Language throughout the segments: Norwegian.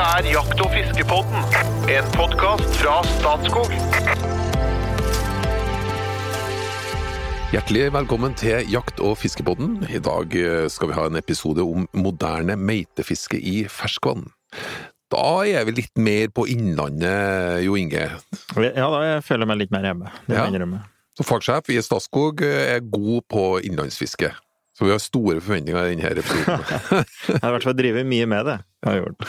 Dette er Jakt- og fiskepodden, en podkast fra Statskog. Hjertelig velkommen til Jakt- og fiskepodden. I dag eh, skal vi ha en episode om moderne meitefiske i ferskvann. Da er vi litt mer på Innlandet, Jo Inge. Ja, da jeg føler jeg meg litt mer hjemme. Det må Ja. jeg innrømme. Så fagsjef i Statskog eh, er god på innlandsfiske. Så vi har store forventninger i denne episoden. Jeg har i hvert fall drevet mye med det. Jeg har gjort.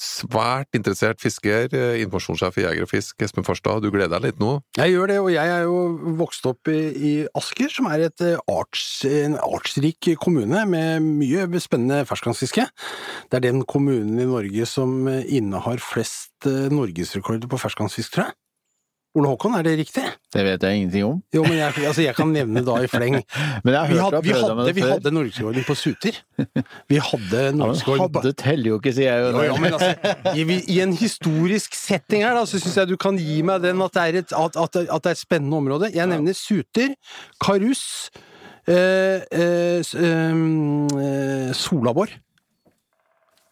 Svært interessert fisker, eh, informasjonssjef i Jeger og Fisk, Espen Farstad. Du gleder deg litt nå? Jeg gjør det, og jeg er jo vokst opp i, i Asker, som er eh, arts, en artsrik kommune med mye spennende ferskvannsfiske. Det er den kommunen i Norge som eh, innehar flest norgesrekorder på ferskvannsfisk, tror jeg. Ole Håkon, er det riktig? Det vet jeg ingenting om. Jo, men jeg, altså jeg kan nevne da i fleng. Vi hadde, vi hadde, vi hadde norgesrekorden på suter. Vi hadde Ja, norgesrekorden på hadde teller jo ikke, sier jeg jo. Jo, jo, men altså, i, I en historisk setting her, da, så syns jeg du kan gi meg den at det, er et, at, at, at det er et spennende område. Jeg nevner Suter, Karus, eh, eh, s- ehm, eh, Solabor.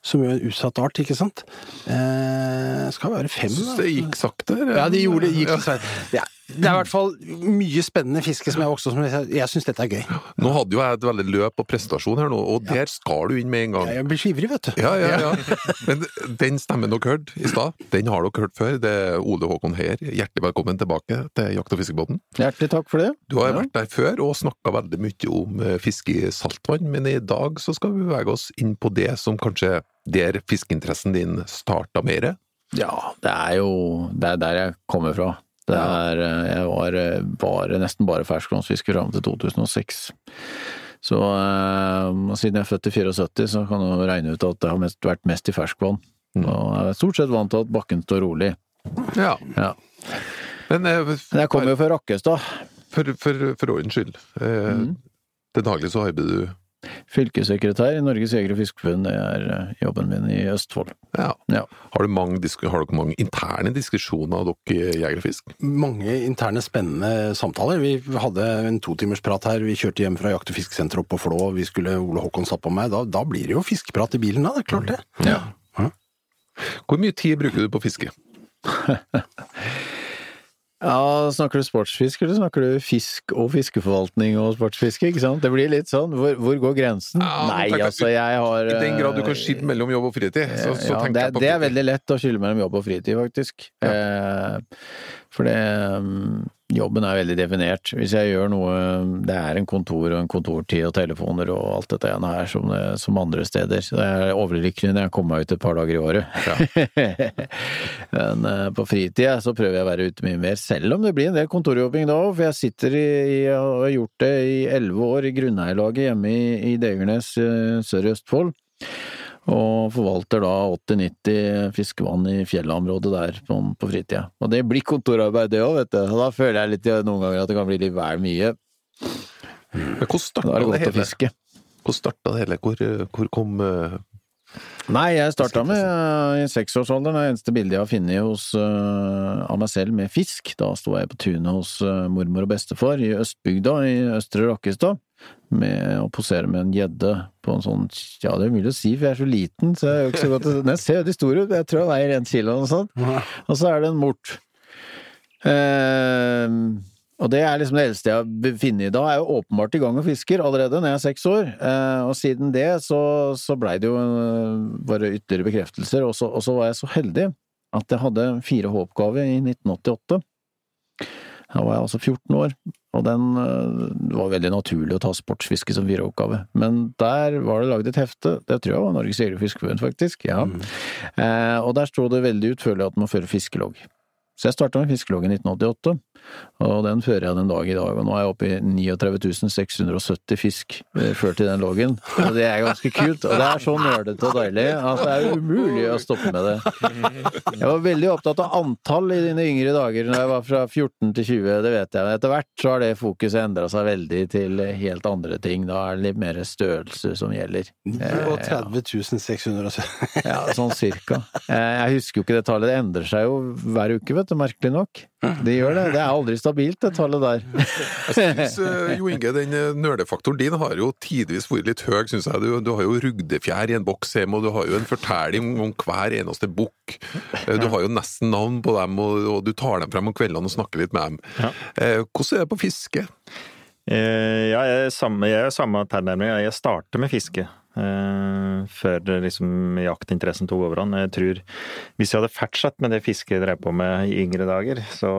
Som jo er en utsatt art, ikke sant? Eh, skal være fem, Syns det gikk sakte? Ja, de gjorde det. Gikk sakte. ja, det er i hvert fall mye spennende fiske som jeg vokste opp med. Jeg, syns dette er gøy. Nå hadde jo jeg et veldig løp og prestasjon her nå, og der skal du inn med en gang. Jeg blir så ivrig, vet du. Ja, ja, ja. Men den stemmen dere hørte i stad, den har dere hørt før. Det er Ole Håkon Heier. Hjertelig velkommen tilbake til Jakt- og fiskebåten. Hjertelig takk for det. Du har Ja. vært der før og snakka veldig mye om eh, fiske i saltvann, men i dag så skal vi bevege oss inn på det som kanskje der fiskeinteressen din starta mer. Ja, det er jo det er der jeg kommer fra. Det er, eh, jeg var eh, bare, nesten bare ferskvannsfisker fram til 2006. Så eh, siden jeg er født i 74, så kan du regne ut at det har mest, vært mest i ferskvann. Mm. Og jeg er stort sett vant til at bakken står rolig. Ja. Ja. Men eh, Men jeg kommer jo fra Rakkestad. for, for, for ordens skyld, eh, Mm. til daglig så arbeider du Fylkessekretær i Norges Jeger- og Fiskerforbund, det er eh, jobben min i Østfold. ja. Ja. Har, du mange, har dere mange interne diskusjoner av dere Jeger og Fisk? mange interne spennende samtaler. Vi hadde en totimersprat her, vi kjørte hjem fra jakt- og fiskesenteret opp på Flå, vi skulle Ole Håkon satt på meg, da, da blir det jo fiskeprat i bilen da, det er klart det. Ja. Hvor mye tid bruker du på fiske? Ja, snakker du sportsfisk, eller snakker du fisk og fiskeforvaltning og sportsfiske, ikke sant? Det blir litt sånn, hvor, hvor går grensen? Ja, Nei, altså, jeg har I den grad du kan eh, skille mellom jobb og fritid, så, så ja, tenker det, jeg på det er veldig lett å skille mellom jobb og fritid, faktisk. Eh, for det mm, Jobben er veldig definert. Hvis jeg gjør noe Det er en kontor og en kontortid og telefoner og alt dette ene her som, som andre steder. Så det er overlykkelig når jeg kommer meg ut et par dager i året. Men uh, på fritida så prøver jeg å være ute mye mer, selv om det blir en del kontorjobbing da òg. For jeg sitter i, i og har gjort det i elleve år i grunneierlaget hjemme i, i Degernes uh, sør i Østfold. Og forvalter da 80-90 fiskevann i fjellområdet der på, på fritida. Og det blir kontorarbeid det òg, vet du. Og da føler jeg litt noen ganger at det kan bli litt vel mye. Men hvordan Da starta det det, hele? fiske. Hvordan starta det hele? Hvor, eh, hvor kom uh... Nei, jeg starta med uh, i seksårsalderen. Det eneste bildet jeg har funnet hos, uh, av meg selv med fisk. Da sto jeg på tunet hos mormor og bestefar i Østbygda i Østre Rakkestad. Med å posere med en gjedde på en sånn Ja, det er mulig å si, for jeg er så liten, så jeg er jo ikke så godt Den ser veldig stor ut, jeg tror han veier en kilo noe sånt. Og så er det en mort. Eh, og det er liksom det eldste jeg har funnet da. Jeg er jo åpenbart i gang og fisker allerede når jeg er seks år. Eh, og siden det så, så blei det jo eh, bare ytterligere bekreftelser. Og så, og så var jeg så heldig at jeg hadde fire H-oppgave i 1988. Da var jeg altså 14 år, og den eh, det var veldig naturlig å ta sportsfiske som 4H-oppgave. Men der var det lagd et hefte, det tror jeg var Norges Jeger- og Fiskerforbund, faktisk. ja. Eh, og der sto det veldig utførlig at man fører fiskelogg. Så jeg starta med fiskelogg i 1988, og den fører jeg den dag i dag. Og nå er jeg oppe i 39 670 fisk eh, ført i den loggen, og det er ganske kult. Og det er så nerdete og deilig at det er umulig å stoppe med det. Jeg var veldig opptatt av antall i dine yngre dager, når jeg var fra 14 til 20, det vet jeg. Etter hvert så har det fokuset endra seg veldig til helt andre ting. Da er det litt mer størrelse som gjelder. Og 30 670. Ja, sånn cirka. Jeg husker jo ikke det tallet, det endrer seg jo hver uke, vet du, merkelig nok. Det gjør det. Det er aldri stabilt, det tallet der. Jeg synes, eh, Jo Inge, den nølefaktoren nerdefaktoren din har jo tidvis vært litt høy, syns jeg. Du, du har jo rugdefjær i en boks hjemme, og du har jo en fortelling om hver eneste bukk. Eh, Du har jo nesten navn på dem, og, og du tar dem frem om kveldene og snakker litt med dem. Ja. Eh, Hvordan er det på fiske? Eh, ja, jeg er samme, jeg er samme tilnærming. Jeg starter med fiske. Eh, før liksom jaktinteressen tok overhånd. Jeg tror Hvis jeg hadde fortsatt med det fisket jeg drev på med i yngre dager, så,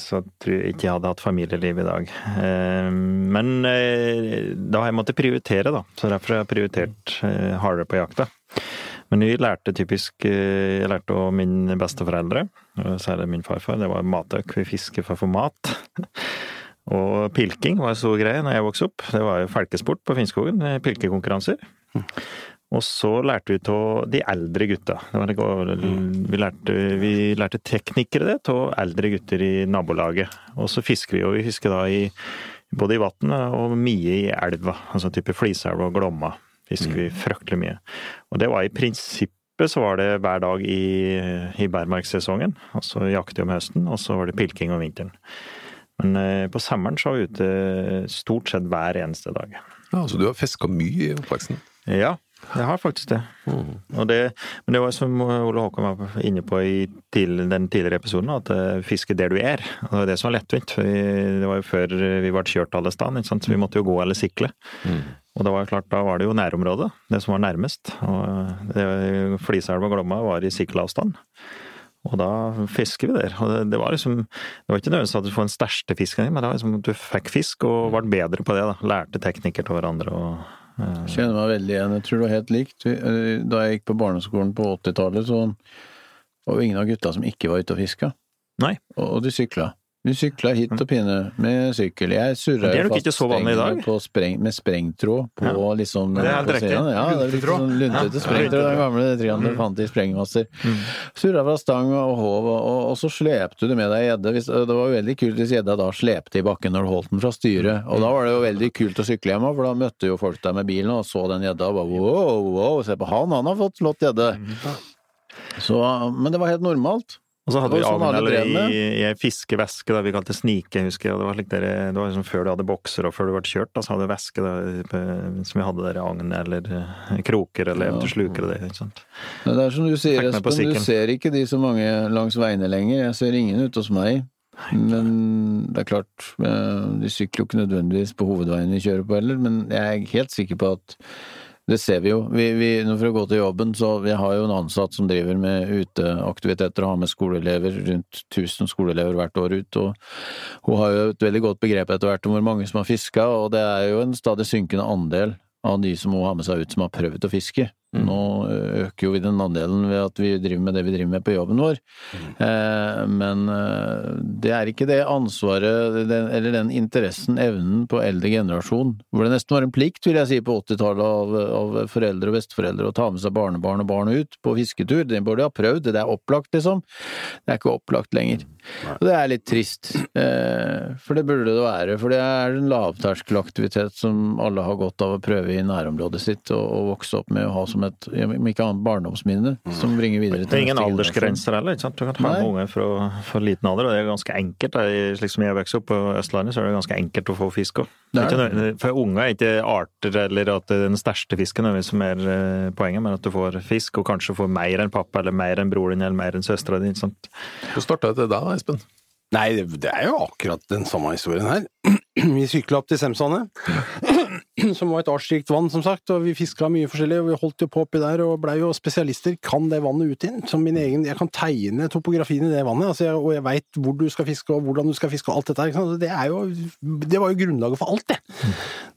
så tror jeg ikke jeg hadde hatt familieliv i dag. Eh, men eh, da har jeg måttet prioritere, da. Så derfor har jeg prioritert eh, hardere på jakta. Men vi lærte typisk eh, Jeg lærte av mine besteforeldre, særlig min farfar. Det var matøk. Vi fisker for å få mat. Og pilking var en stor greie når jeg vokste opp. Det var jo felkesport på Finnskogen, eh, pilkekonkurranser. Og så lærte vi av de eldre gutta. Det var, det- vi, lærte, vi lærte teknikere det av eldre gutter i nabolaget. Og så fisker vi, og vi fisker da i både i vannet og mye i elva. Altså type Fliselva og Glomma fisker vi fryktelig mye. Og det var i prinsippet så var det hver dag i, i bærmarkssesongen. Og så jakte vi om høsten, og så var det pilking om vinteren. Men eh, på sommeren så er vi ute stort sett hver eneste dag. Ja, så du har fiska mye i oppveksten? Ja, jeg har faktisk det. Og det men det var som Ole Håkon var inne på i til, den tidligere episoden, at eh, fiske der du er. Og det var det som var lettvint. Det var jo før vi ble kjørt alle steder, så vi måtte jo gå eller sykle. Og da var, det klart, da var det jo nærområdet, det som var nærmest. Og det- Fliselva og Glomma var i sykkelavstand. Og da fisker vi der. Og det, det var liksom Det var ikke nødvendigvis at du får den største fisken, men det var liksom at du fikk fisk og ble bedre på det. da. Lærte teknikker til hverandre og jeg Kjenner meg veldig igjen. Jeg tror det var helt likt. Eh, Da jeg gikk på barneskolen på 80-tallet, så var det ingen av gutta som ikke var ute og fiska. Og de sykla. De sykla hit og pine med sykkel. Jeg surra jo fast stengene på spreng, med sprengtråd på Ja. liksom Det er helt på riktig. Ja, sånn luntete Ja. sprengtråd. Den gamle triangelen Mm. fant i sprengmasser. Surra fra stang og håv, og, og, og så slepte du med deg gjedde. Hvis- Det var jo veldig kult hvis gjedda da slepte i bakken når du holdt den fra styret. Og da var det jo veldig kult å sykle hjem òg, for da møtte jo folk deg med bilen og så den gjedda og bare wow, wow, se på han, han har fått slått gjedde. Så, men det var helt normalt. Og så hadde vi var sånn i, i ei fiskeveske vi kalte snike, husker jeg. Det var, slik der, det var liksom før du hadde bokser og før du ble kjørt, da, så hadde du væske der, som vi hadde der i agn eller eh, kroker eller eventuelt sluker og det. ikke sant? Det er som du sier, Espen, du ser ikke de så mange langs veiene lenger. Jeg ser ingen ute hos meg. Men det er klart, eh, de sykler jo ikke nødvendigvis på hovedveien vi kjører på heller, men jeg er helt sikker på at det ser vi jo. Vi, vi, for å gå til jobben, så vi har jo en ansatt som driver med uteaktiviteter og har med skoleelever, rundt 1000 skoleelever hvert år ut. Og hun har jo et veldig godt begrep etter hvert om hvor mange som har fiska, og det er jo en stadig synkende andel av de som hun har med seg ut som har prøvd å fiske. Nå øker jo vi den andelen ved at vi driver med det vi driver med på jobben vår. Eh, men eh, det er ikke det ansvaret den, eller den interessen, evnen på eldre generasjon, hvor det nesten var en plikt, vil jeg si, på 80-tallet av, av foreldre og besteforeldre å ta med seg barnebarn og barn ut på fisketur. Det burde de ha prøvd, det er opplagt, liksom. Det er ikke opplagt lenger. Og det er litt trist, eh, for det burde det være. For det er en lavterskelaktivitet som alle har godt av å prøve i nærområdet sitt, og, og vokse opp med å ha som et, om ikke annet, barndomsminne, som bringer videre til Det er ingen aldersgrenser heller. ikke sant? Du kan ha Nei. med unger fra, fra liten alder, og det er ganske enkelt. da. Slik som jeg vokste opp på Østlandet, så er det ganske enkelt å få fisk òg. For unger er ikke arter eller at det er den største fisken som er eh, poenget, men at du får fisk, og kanskje får mer enn pappa, eller mer enn broren din, eller mer enn søstera di. Hvor? Starta det da, Espen? Nei, det, det er jo akkurat den samme historien her. Vi sykla opp til Semsvannet, som var et artsrikt vann, som sagt, og vi fiska mye forskjellig, og vi holdt jo på oppi der og blei jo spesialister. Kan det vannet ut inn? Som min egen Jeg kan tegne topografien i det vannet, altså, og jeg veit hvor du skal fiske, og hvordan du skal fiske, og alt dette her. Det er jo Det var jo grunnlaget for alt, det.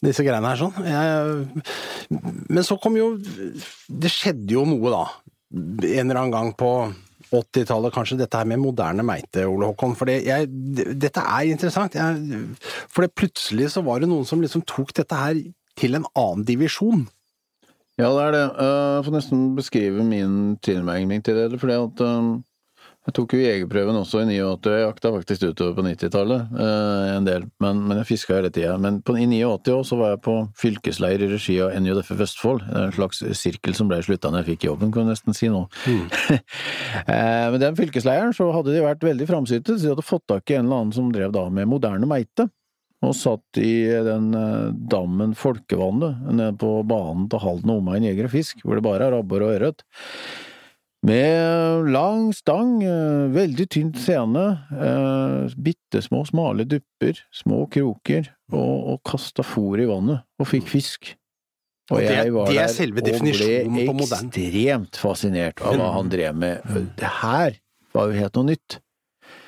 Disse greiene her, sånn. Jeg, men så kom jo Det skjedde jo noe, da. En eller annen gang på 80-tallet, kanskje, dette her med moderne meite, Ole Håkon. For dette er interessant. Jeg, for plutselig så var det noen som liksom tok dette her til en annen divisjon. Ja, det er det. Eh, Jeg får nesten beskrive min tilnærming til det. fordi at eh, Jeg tok jo jegerprøven også i 89, og jeg jakta faktisk utover på 90-tallet eh, en del, men, men jeg fiska hele tida. Men på, i 89 også så var jeg på fylkesleir i regi av NJF Vestfold, en slags sirkel som ble slutta når jeg fikk jobben, kan du nesten si nå. eh, men den fylkesleiren så hadde de vært veldig framsynte, så de hadde fått tak i en eller annen som drev da med moderne meite. Og satt i den eh, dammen Folkevannet nede på banen til Halden og omegn Jeger og Fisk, hvor det bare er abbor og ørret. Med lang stang, eh, veldig tynt scene, eh, bitte små, smale dupper, små kroker, og, og kasta fôr i vannet, og fikk fisk. Og det- jeg var det er der og ble ekstremt fascinert av hva han drev med. Det her var jo helt noe nytt.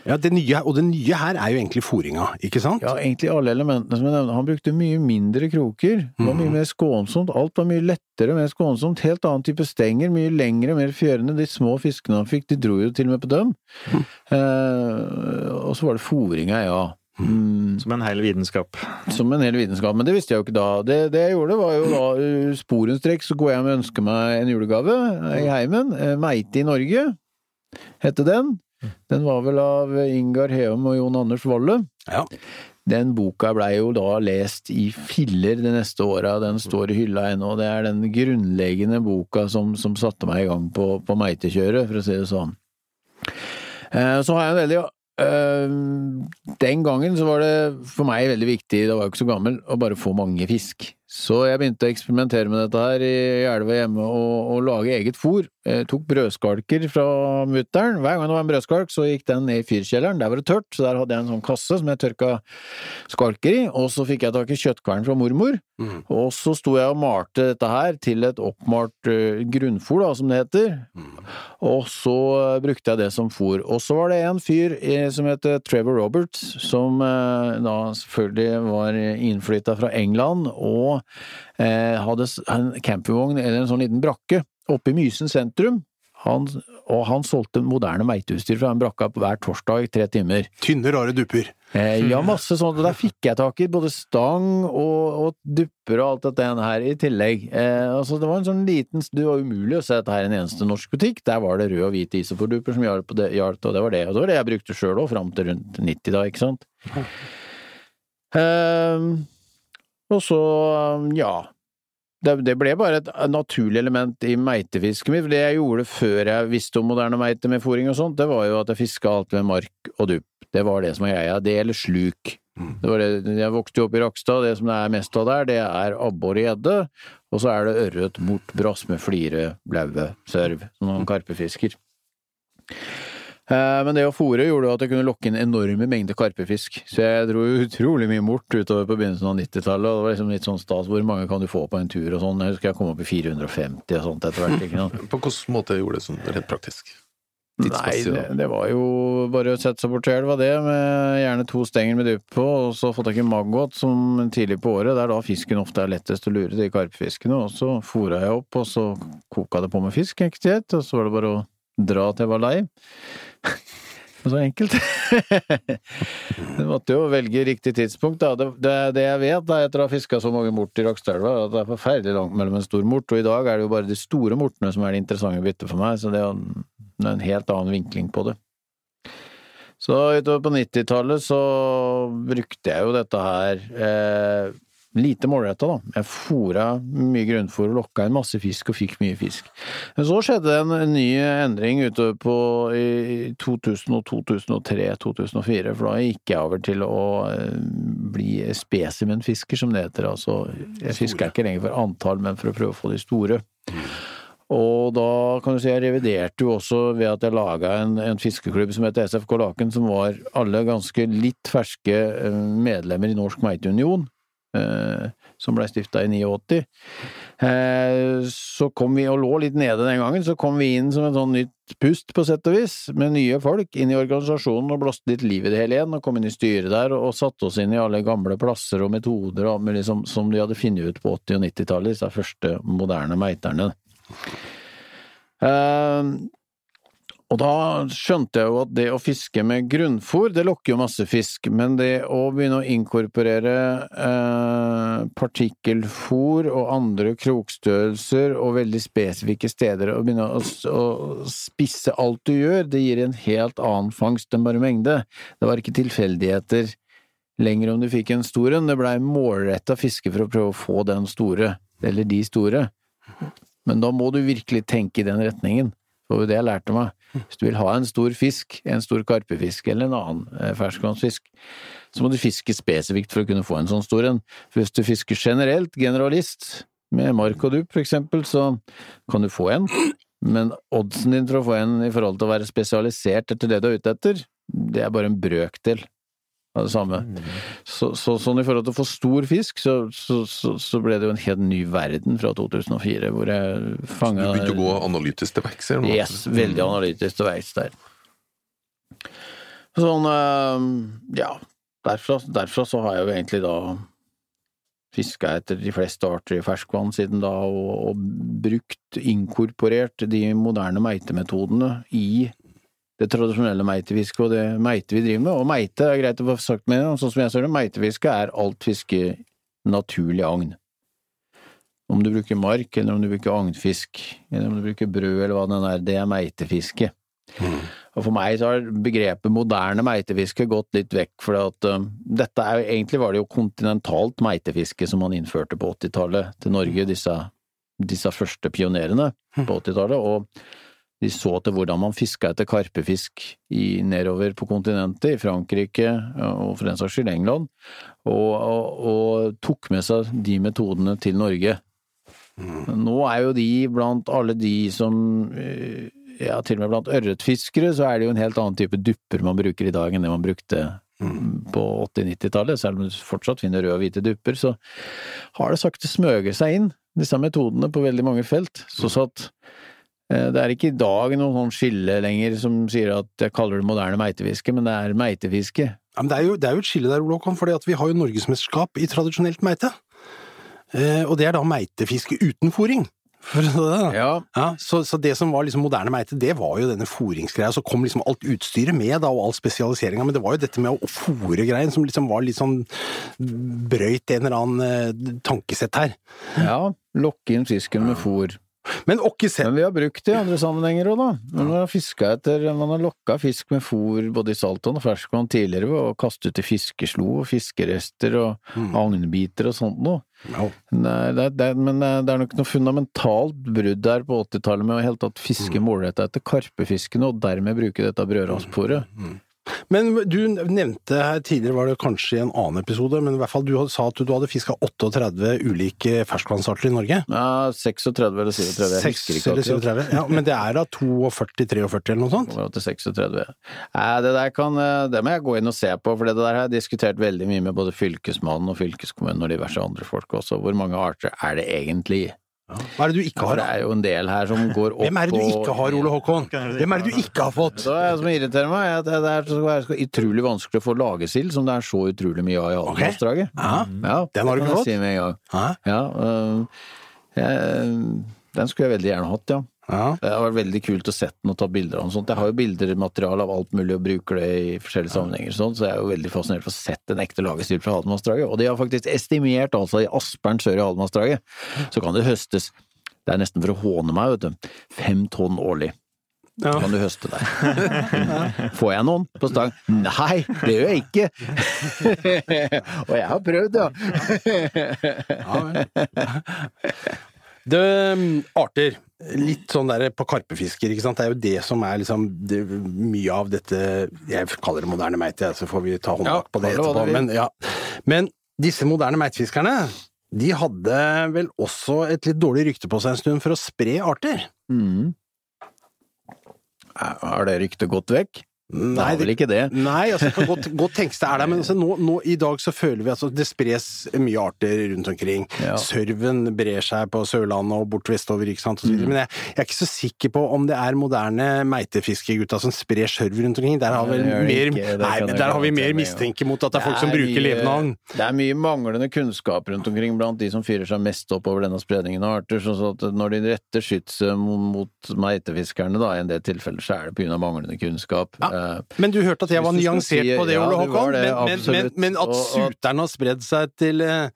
Ja, det nye, og det nye her er jo egentlig fôringa, ikke sant? Ja, egentlig alle elementene som jeg nevnte. Han brukte mye mindre kroker. Det var mye mer skånsomt. Alt var mye lettere, mer skånsomt. Helt annen type stenger, mye lengre, mer fjørende. De små fiskene han fikk, de dro jo til og med på dem. Eh, og så var det fôringa, ja. Mm, Som en hel vitenskap. som en hel vitenskap, men det visste jeg jo ikke da. Det, det jeg gjorde, var jo da sporenstreks sporenstrekk, så går jeg hjem og ønsker meg en julegave i heimen. Eh, Meite i Norge, hette den. Den var vel av Ingar Heum og Jon Anders Valle. Ja. Den boka blei jo da lest i filler de neste åra, den står i hylla ennå. Det er den grunnleggende boka som, som satte meg i gang på, på meitekjøret, for å si det sånn. Eh, Så har jeg en veldig eh, Den gangen så var det for meg veldig viktig, da var jeg ikke så gammel, å bare få mange fisk. Så jeg begynte å eksperimentere med dette her i elva hjemme og, og lage eget fôr. Jeg tok brødskalker fra mutter'n. Hver gang det var en brødskalk, så gikk den ned i fyrkjelleren. Der var det tørt, så der hadde jeg en sånn kasse som jeg tørka skalker i. Og så fikk jeg tak i kjøttkvern fra mormor. Mm. Og så sto jeg og malte dette her til et oppmalt uh, grunnfôr, da, som det heter. Og så eh, brukte jeg det som fôr. Og så var det en fyr eh, som heter Trevor Roberts, som eh, da selvfølgelig var innflytta fra England og hadde en campingvogn, eller en sånn liten brakke, oppe i Mysen sentrum. Han, og han solgte moderne meiteutstyr fra den brakka hver torsdag i tre timer. Tynne, rare dupper. Eh, ja, masse sånt, og der fikk jeg tak i både stang og, og dupper og alt dette her i tillegg. Eh, altså det var en sånn liten, det var umulig å se dette her i en eneste norsk butikk, der var det rød og hvit isoforduper som hjalp, og det, og det var det, og det var det jeg brukte sjøl òg, fram til rundt 90 da, ikke sant. Eh, og så, ja, det, ble bare et naturlig element i meitefisket mitt. Det jeg gjorde før jeg visste om moderne meite med fòring og sånt, det var jo at jeg fiska alt med mark og dupp. Det var det som var greia. Det eller sluk. Det var det, jeg vokste jo opp i Rakstad, det som det er mest av der, det er abbor og gjedde, og så er det ørret, mort, brasme, flire, blaue, sørv, som noen karpefisker. Eh, Men det å fòre gjorde at jeg kunne lokke inn enorme mengder karpefisk, så jeg dro utrolig mye mort utover på begynnelsen av 90-tallet, og det var liksom litt sånn stas hvor mange kan du få på en tur og sånn, jeg husker jeg kom opp i 450 og sånt etter hvert, ikke sant. På hvilken måte gjorde det sånn rent praktisk? Nei, det, det var jo bare å sette seg bort til elva, det, med gjerne to stenger med dupp på, og så få tak i maggot som tidlig på året, det er da fisken ofte er lettest å lure de karpefiskene, og så fôra jeg opp, og så koka det på med fisk, og så var det bare å dra til jeg var lei. Så enkelt. Du måtte jo velge riktig tidspunkt, da. Det, det, det jeg vet, da, etter å ha fiska så mange mort i Rakstadelva, er at det er forferdelig langt mellom en stor mort, og i dag er det jo bare de store mortene som er det interessante byttet for meg, så det er jo en helt annen vinkling på det. Så utover på 90-tallet så brukte jeg jo dette her eh, lite målretta, da. Jeg fôra mye grunnfôr og lokka inn masse fisk og fikk mye fisk. Men så skjedde en, en ny endring utover på i 2000, 2003, 2004, for da gikk jeg over til å eh, bli spesimenfisker, som det heter. Altså, jeg fisker ikke lenger for antall, men for å prøve å få de store. Og da kan du si jeg reviderte jo også ved at jeg laga en, en fiskeklubb som heter SFK Laken, som var alle ganske litt ferske eh, medlemmer i Norsk Meiteunion, som blei stifta i 89. Eh, så kom vi, og lå litt nede den gangen, så kom vi inn som en sånn nytt pust, på sett og vis, med nye folk inn i organisasjonen og blåste litt liv i det hele igjen, og kom inn i styret der og, satte oss inn i alle gamle plasser og metoder og alt mulig som, de hadde funnet ut på 80- og 90-tallet, disse første moderne meiterne. Eh, Og da skjønte jeg jo at det å fiske med grunnfôr, det lokker jo masse fisk, men det å begynne å inkorporere eh, partikkelfôr og andre krokstørrelser og veldig spesifikke steder, og begynne å, å spisse alt du gjør, det gir en helt annen fangst enn bare mengde. Det var ikke tilfeldigheter lenger om du fikk en stor en, det blei målretta fiske for å prøve å få den store, eller de store. Men da må du virkelig tenke i den retningen. Det var jo det jeg lærte meg. Hvis du vil ha en stor fisk, en stor karpefisk eller en annen eh, ferskvannsfisk, så må du fiske spesifikt for å kunne få en sånn stor en. For hvis du fisker generelt, generalist, med mark og dupp for eksempel, så kan du få en, men oddsen din for å få en i forhold til å være spesialisert etter det du er ute etter, det er bare en brøkdel av det samme. Så, så, sånn i forhold til å få stor fisk, så, så, så, så ble det jo en helt ny verden fra 2004, hvor jeg Du begynte å gå analytisk til verks? Yes, veldig analytisk til verks der. Sånn, eh, ja, derfra, derfra så har jeg jo egentlig da fiska etter de fleste arter i ferskvann siden da, og, og brukt, inkorporert de moderne meitemetodene i det tradisjonelle meitefisket og det meite vi driver med. Og meite er greit å få sagt med, sånn som jeg ser det, meitefiske er alt fiske naturlig agn. Om du bruker mark, eller om du bruker agnfisk, eller om du bruker brød, eller hva det er, det er meitefiske. Og for meg så har begrepet moderne meitefiske gått litt vekk, for at um, dette er egentlig var det jo kontinentalt meitefiske som man innførte på 80-tallet til Norge, disse, disse første pionerene på 80-tallet, og de så til hvordan man fiska etter karpefisk i, nedover på kontinentet, i Frankrike og for den saks skyld England, og, og, og tok med seg de metodene til Norge. Nå er jo de blant alle de som eh, ja, til og med blant ørretfiskere så er det jo en helt annen type dupper man bruker i dag enn det man brukte på 80-90-tallet. Selv om du fortsatt finner røde og hvite dupper, så har det sakte smøget seg inn, disse metodene, på veldig mange felt. Så at eh, det er ikke i dag noe sånn skille lenger som sier at jeg kaller det moderne meitefiske, men det er meitefiske. Ja, men det, er jo, det er jo et skille der, Håkon, fordi vi har jo norgesmesterskap i tradisjonelt meite. Eh, og det er da meitefiske uten. For, det, da. Ja, Ja, så, så det som var liksom moderne meite, det var jo denne fôringsgreia. Så kom liksom alt utstyret med, da, og all spesialiseringa. Men det var jo dette med å fôre greien som liksom var litt sånn brøyt en eller annen eh, tankesett her. ja, lokke inn fisken med fôr. Men åkke Men vi har brukt det i andre sammenhenger òg, da. Man har fiska etter Man har lokka fisk med fôr både i saltvann og ferskvann tidligere ved å kaste ut i fiskeslo og fiskerester og agnbiter og sånt noe. ja. Nei, det, det, men det er- nok noe fundamentalt brudd der på 80-tallet med å helt tatt fiske målretta etter karpefiskene, og dermed bruke dette brødrasfôret. Men du nevnte her tidligere, var det kanskje i en annen episode, men i hvert fall du sa at du hadde fiska 38 ulike ferskvannsarter i Norge. Ja, 36 eller 37, jeg husker ikke eller 37? Ja, men det er da 42-43 eller noe sånt? Til 36. Det der kan Det må jeg gå inn og se på, for det der har jeg diskutert veldig mye med både fylkesmannen og fylkeskommunen og diverse andre folk også. Hvor mange arter er det egentlig? Hva er det du ikke har, det er jo en del her som går opp Hvem er det du ikke har, Ole Håkon? Hvem er det du ikke har fått? Det er som irriterer meg, er at det er så utrolig vanskelig å få lagesild, som det er så utrolig mye av i Alvdalsdraget. Okay. Ja, Den har du ikke fått? Si? Ja, øh, den skulle jeg veldig gjerne hatt, ja. Ja. Det har vært veldig kult å sett den og ta bilder av den. Sånt. Jeg har jo bildermateriale av alt mulig og bruker det i forskjellige sammenhenger, sånt, så jeg er jo veldig fascinert for å sett en ekte lagerstyr fra Haldenvassdraget. Og de har faktisk estimert, altså i Aspern sør i Haldenvassdraget, så kan det høstes Det er nesten for å håne meg, vet du. Fem tonn årlig. Ja. Kan du høste der. Får jeg noen på stang? Nei, det gjør jeg ikke! og jeg har prøvd, ja. Det, um, arter. Litt sånn der på karpefisker, ikke sant. Det er jo det som er liksom det, mye av dette Jeg kaller det moderne meite, så får vi ta håndbak Ja, på det etterpå. Men, ja. Men disse moderne meitefiskerne, de hadde vel også et litt dårlig rykte på seg en stund for å spre arter. Mm. Har det ryktet gått vekk? Det er vel ikke det. Nei, altså, kan godt, godt tenkes det er der, men altså, nå, nå, i dag så føler vi at altså, det spres mye arter rundt omkring. Ja. Sørven brer seg på Sørlandet og bort vestover, ikke sant. så Mm. Men jeg, jeg er ikke så sikker på om det er moderne meitefiskegutta som sprer sørv rundt omkring. Der har, vel Det det mer, ikke, nei, men der har vi mer mistenke mot at det er folk som er bruker mye-. Det er mye manglende kunnskap rundt omkring blant de som fyrer seg mest opp over denne spredningen av arter. sånn at når de retter skytset mot meitefiskerne, da, i en del tilfeller, så er det pga. manglende kunnskap. Ja. Eh, Men du hørte at jeg var nyansert si- på det, ja, Ole du Håkon. det, men, men, men, at suteren har spredd seg til eh,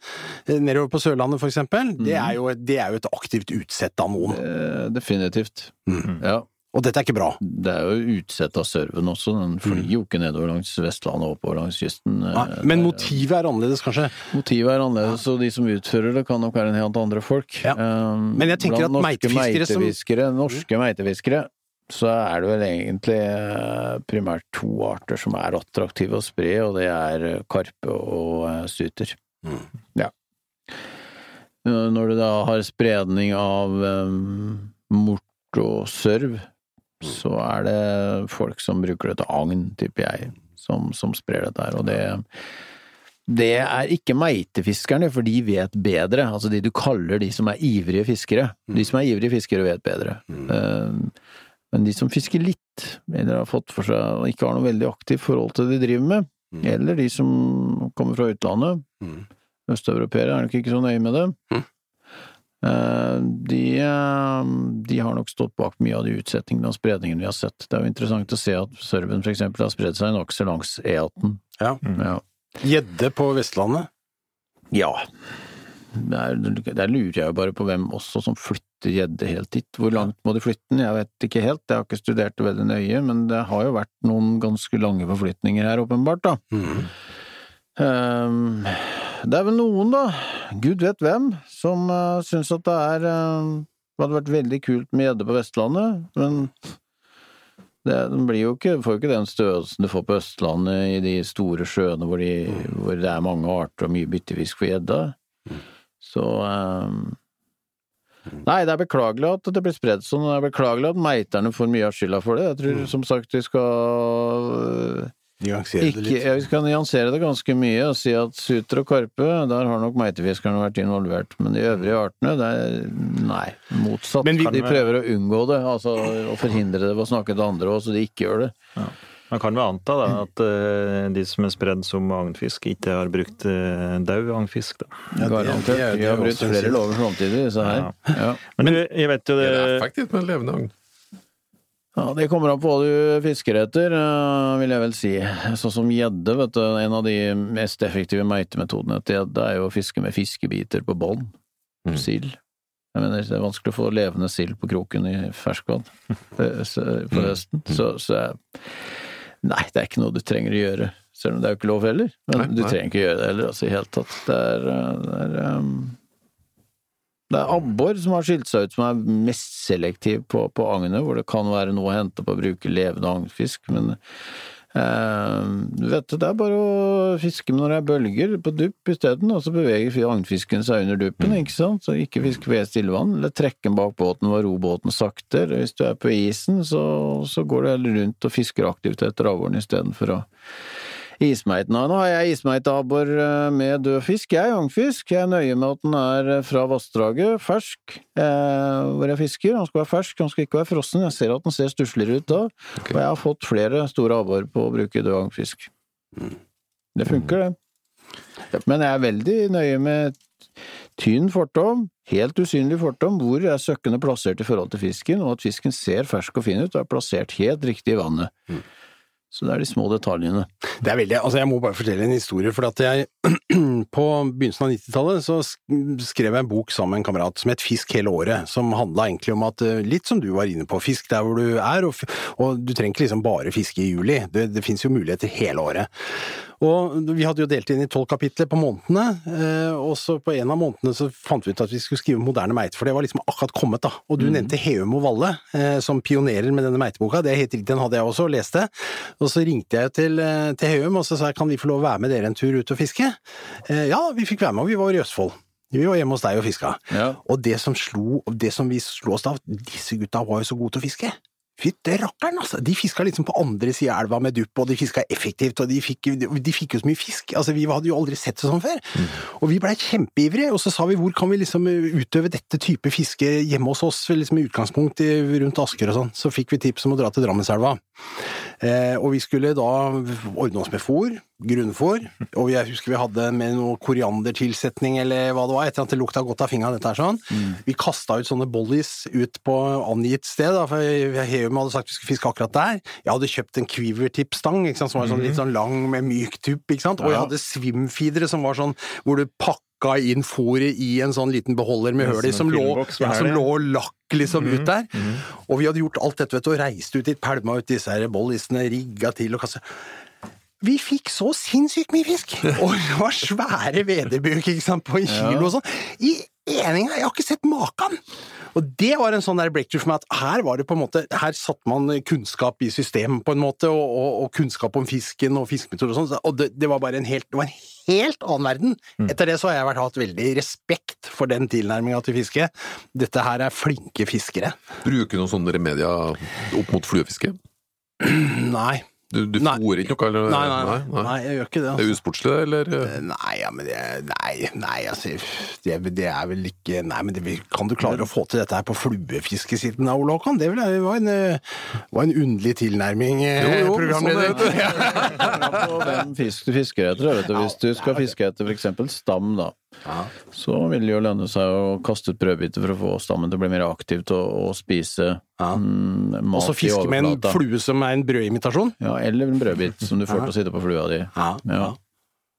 nedover på Sørlandet, for eksempel, Mm. det, er jo, det er jo et aktivt utsett av noen. eh, definitivt. Mm. Ja. Og dette er ikke bra. Det er jo utsett av sørven også, den flyr jo ikke nedover langs Vestlandet og oppover langs kysten. Nei, men der- motivet er annerledes, kanskje. Motivet er annerledes, og de som utfører det kan nok være en helt andre folk. Ja. Men jeg tenker blant at norske meitefiskere som- Norske meitefiskere, så er det vel egentlig eh, primært to arter som er attraktive å spre, og det er eh, karpe og eh, suter. Mm. Ja. Når du da har spredning av um, mort og sørv, så er det folk som bruker det til agn, tipper jeg, som, som sprer dette her, og det det er ikke meitefiskerne, for de vet bedre. Altså de du kaller de som er ivrige fiskere. De som er ivrige fiskere, vet bedre. Eh, Men de som fisker litt, eller har fått for seg og ikke har noe veldig aktivt forhold til det de driver med, eller de som kommer fra utlandet, Mm. østeuropeere er nok ikke så nøye med det, Mm. Eh, de, eh, de har nok stått bak mye av de utsettingene og spredningene vi har sett. Det er jo interessant å se at serven eksempel har spredd seg nokså langs E18. Ja. Ja. Gjedde på Vestlandet. Ja. Der, der lurer jeg jo bare på hvem også som flytter gjedde helt dit. Hvor langt må de flytte den? Jeg vet ikke helt, jeg har ikke studert det veldig nøye, men det har jo vært noen ganske lange forflytninger her, åpenbart, da. Mm. Um, det er vel noen, da, gud vet hvem, som uh, syns at det er uh, Det hadde vært veldig kult med gjedde på Vestlandet, men det, den blir jo ikke, får jo ikke den størrelsen du får på Østlandet i de store sjøene hvor, de, hvor det er mange arter og mye byttefisk for gjedda. Så um, Nei, det er beklagelig at det blir spredd sånn, og det er beklagelig at meiterne får mye av skylda for det. Jeg tror som sagt vi skal øh, Nyansere det ikke, litt. ja, vi skal nyansere det ganske mye og si at suter og karpe, der har nok meitefiskerne vært involvert, men de øvrige artene, det er nei, motsatt. Vi- de prøver å unngå det, altså å forhindre det ved å snakke til andre også, så de ikke gjør det. Man kan jo anta da, at uh, de som er spredd som agnfisk, ikke har brukt uh, daud agnfisk. da. Ja, det- det er- det er har brutt flere lover samtidig, disse her. Ja. Men men jeg vet jo Det det er effektivt med en levende agn. Ja, Det kommer an på hva du fisker etter, eh, vil jeg vel si. Sånn som gjedde, vet du. En av de mest effektive meitemetodene til gjedde er jo å fiske med fiskebiter på bånd. Mm. Sild. Jeg mener, det er vanskelig å få levende sild på kroken i ferskvann eh, på Mm. høsten. Så, så Nei, det er ikke noe du trenger å gjøre. Selv om det er jo ikke lov heller. Men Nei, du nei. trenger ikke gjøre det heller, altså i hele tatt. Det er, eh, det er um, det er abbor som har skilt seg ut som er mest selektiv på, på agnet, hvor det kan være noe å hente på å bruke levende agnfisk, men du vet, det er bare å fiske når det er bølger på dupp isteden, og så beveger agnfisken seg under duppen, ikke sant, så ikke fisk ved stillevann, eller trekke den bak båten og ro båten sakte, hvis du er på isen, så, så går du heller rundt og fisker aktivt etter abboren istedenfor å Ismeiten. Nå har jeg ismeitabbor eh, med død fisk, jeg, er ungfisk. Jeg er nøye med at den er eh, fra vassdraget, fersk, eh, hvor jeg fisker. Han skal være fersk, han skal ikke være frossen. Jeg ser at den ser stussligere ut da. Og jeg har fått flere store abbor på å bruke død agnfisk. Det funker, det. Men jeg er veldig nøye med tynn fortom, helt usynlig fortom, hvor er søkkene plassert i forhold til fisken, og at fisken ser fersk og fin ut og er plassert helt riktig i vannet. Så det er de små detaljene. Det er veldig, altså Jeg må bare fortelle en historie. for at jeg På begynnelsen av 90-tallet så skrev jeg en bok sammen med en kamerat som het Fisk hele året. Som handla egentlig om at, eh, litt som du var inne på, fisk der hvor du er. Og, og du trenger ikke liksom bare fiske i juli. Det, det fins jo muligheter hele året. Og vi hadde jo delt inn i tolv kapitler på månedene, eh, og så på en av månedene så fant vi ut at vi skulle skrive moderne meite, for det var liksom akkurat kommet, da. Og du nevnte Heum og Valle eh, som pionerer med denne meiteboka, det er helt riktig, den hadde jeg også, og leste. Og så ringte jeg til, eh, til Heum og så sa jeg kan vi få lov å være med dere en tur ut og fiske? Ja, vi fikk være med, og vi var i Østfold. Vi var hjemme hos deg og fiska. Ja. Og det som, slo, det som vi slo oss av, disse gutta var jo så gode til å fiske. Fytte rakkeren, altså! De fiska liksom på andre sida av elva med dupp, og de fiska effektivt, og de fikk, de fikk jo så mye fisk. Altså, vi hadde jo aldri sett det sånn før. Og vi blei kjempeivrige, og så sa vi hvor kan vi liksom utøve dette type fiske hjemme hos oss, liksom i utgangspunkt rundt Asker og sånn. Så fikk vi tips om å dra til Drammenselva. Eh, og vi skulle da ordne oss med fôr, grunnfôr, og jeg husker vi hadde med noe koriandertilsetning eller hva det var, etter at det lukta godt av fingra, dette her sånn. Vi kasta ut sånne bollies ut på angitt sted, da, for Heum hadde sagt vi skulle fiske akkurat der. Jeg hadde kjøpt en sant, som var sånn, litt sånn lang med myk tupp, ikke sant, og jeg hadde svimfidere som var sånn hvor du pakka inn fôret i en sånn liten beholder med høl i, som som, lå, ja, som lå lakk liksom ut der. Og vi hadde gjort alt dette, vet du, og reist ut dit, pælma ut disse her bollisene, rigga til og kasta vi fikk så sinnssykt mye fisk! Og det var svære vederbuk på en kilo og sånn. I eninga! Jeg har ikke sett maken! Og det var en sånn der breakthrough for meg, at her var det på en måte Her satte man kunnskap i system, på en måte, og, og, og kunnskap om fisken og fiskemetoder og sånn, og det, det var bare en helt, det var en helt annen verden. Etter det så har jeg vært, hatt veldig respekt for den tilnærminga til fiske. Dette her er flinke fiskere. Bruker du noen sånne remedier opp mot fluefiske? Nei. Du, du Nei. fôrer ikke noe? Eller? Nei, nei, nei, nei, jeg gjør ikke det. Det Altså. er usportslig, eller? Nei, ja, men det Nei, nei altså det, det er vel ikke Nei, men det, kan du klare å få til dette her på fluefiskesiden Ole Håkon? Det var en, eh, var en underlig tilnærming, eh, Jo, jo, programleder. sånn det. hvem fisk du fisker etter. Vet du. Hvis du skal fiske etter f.eks. stam, da, så vil det jo lønne seg å kaste ut brødbiter for å få stammen til å bli mer aktiv til å, å spise Ja. mm, mat Og så i fiske med en flue som er en brødimitasjon? Ja, eller en brødbit som du får til å sitte på flua di. Ja. Ja.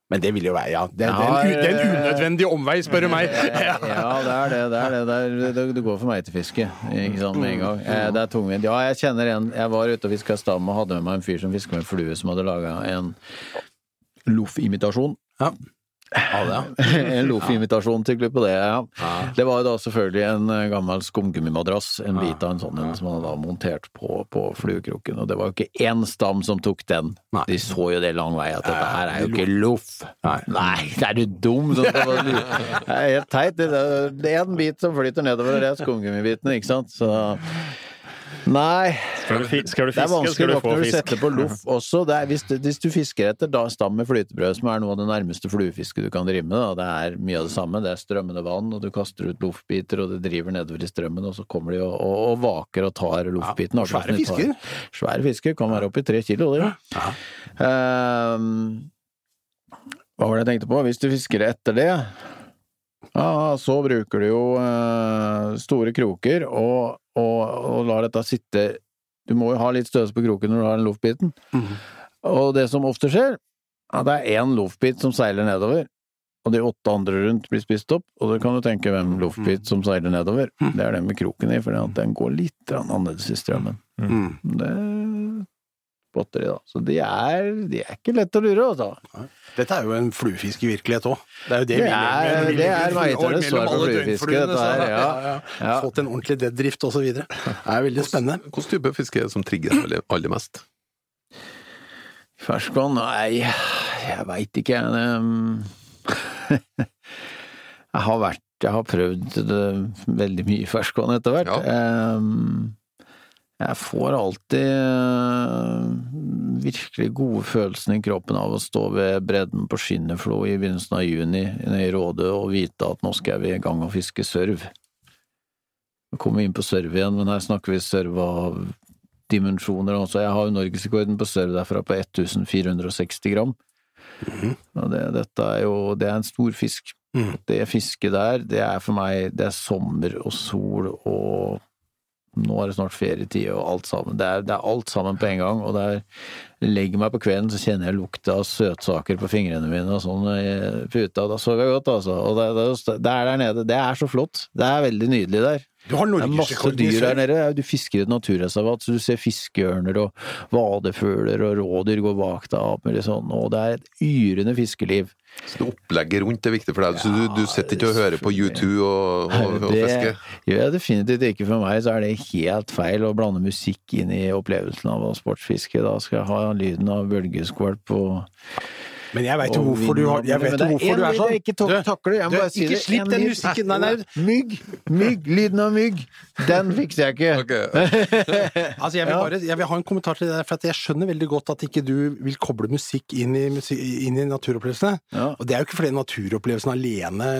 Men det vil jo være, ja. Det, det, er, en, det er en unødvendig omvei, spør du meg. Ja, det er det. Det, er det. det, er, det, går for meg til fiske, ikke sant, med en gang. Eh, Det er tungvint. Ja, jeg kjenner en Jeg var ute og fiska stam og hadde med meg en fyr som fiska med en flue, som hadde laga en loff-imitasjon. Ja. en Loff-invitasjon tykker du på det? Ja. Det var da selvfølgelig en eh, gammel skumgummimadrass, en bit av en sånn en som han hadde montert på, på fluekroken, og det var jo ikke én stam som tok den. Nei. De så jo det lang vei, at dette her er jo ikke loff. Nei, er du dum? Sånn, det, var, det er helt teit. Det, er en bit som flyter nedover, og det er skumgummibiten, ikke sant? Så Nei. Skal du, fiske, skal du Det er vanskelig nok når du fisk. setter på loff også. Det er, hvis, du- hvis du fisker etter da, stam med flytebrød, som er noe av det nærmeste fluefisket du kan drive med, da. det er mye av det samme. Det er strømmende vann, og du kaster ut loffbiter, og det driver nedover i strømmen, og så kommer de og, og, og vaker og tar loffbiten. Ja, svære fisker. Svære fisker. Kan være oppi tre kilo, det. Ehm, hva var det jeg tenkte på? Hvis du fisker etter det, ja, så bruker du jo eh, store kroker og, og, og lar dette sitte Du må jo ha litt støvelse på kroken når du har den loffbiten. Og det som ofte skjer, ja, det er én loffbit som seiler nedover. Og de åtte andre rundt blir spist opp, og da kan du tenke hvem loffbit som seiler nedover. Det er den med kroken i, for den går litt annerledes i strømmen. Mm. Det er spotteri, da. Så de er, de er ikke lett å lure, altså. Dette er jo en fluefiskevirkelighet òg. Det er jo det, Det vi er- lever med. Det er svar på fluefiske, dette her, Ja. ja. Ja. Fått en ordentlig deadrift og så videre. Det er veldig spennende. Hvilken type fiske er det som trigger deg aller, aller mest? Ferskvann? Nei, jeg veit ikke, jeg. Det- Jeg har vært Jeg har prøvd det, veldig mye ferskvann etter hvert. Ehm, Jeg får alltid eh, virkelig gode følelsen i kroppen av å stå ved bredden på Skinneflo i begynnelsen av juni i Råde og vite at nå skal vi i gang og fiske sørv. Nå kommer vi inn på sørv igjen, men her snakker vi sørv av dimensjoner også. Jeg har jo norgesrekorden på sørv derfra på 1460 gram. Og det, dette er jo Det er en stor fisk. Mm. Det fisket der, det er for meg Det er sommer og sol og nå er det snart ferietid og alt sammen. Det er, det er alt sammen på en gang, og det er Legger meg på kvelden, så kjenner jeg lukta av søtsaker på fingrene mine og sånn i puta. Da sover jeg godt, altså. Og det, det, det er der nede. Det er så flott. Det er veldig nydelig der. Du har Det er masse dyr der nede. Du fisker i et naturreservat, så du ser fiskeørner og vadefugler og rådyr går bak deg. sånn, Og det er et yrende fiskeliv. Så det opplegget rundt er viktig for deg, så du, du sitter ikke og hører på U2 og, og, og Det fisker? jeg definitivt ikke. For meg så er det helt feil å blande musikk inn i opplevelsen av sportsfiske. Da skal jeg ha lyden av bølgeskvalp og Men jeg veit jo hvorfor du har Jeg vet jo hvorfor du er sånn. ikke tak- takler. Jeg må du, bare si ikke slipp den musikken. Nei, nei. Mygg! Mygg! Lyden av mygg! Den fikser jeg ikke. Altså, jeg vil bare jeg vil ha en kommentar til det for at jeg skjønner veldig godt at ikke du vil koble musikk inn i, inn i naturopplevelsene. Ja. Og det er jo ikke fordi naturopplevelsen alene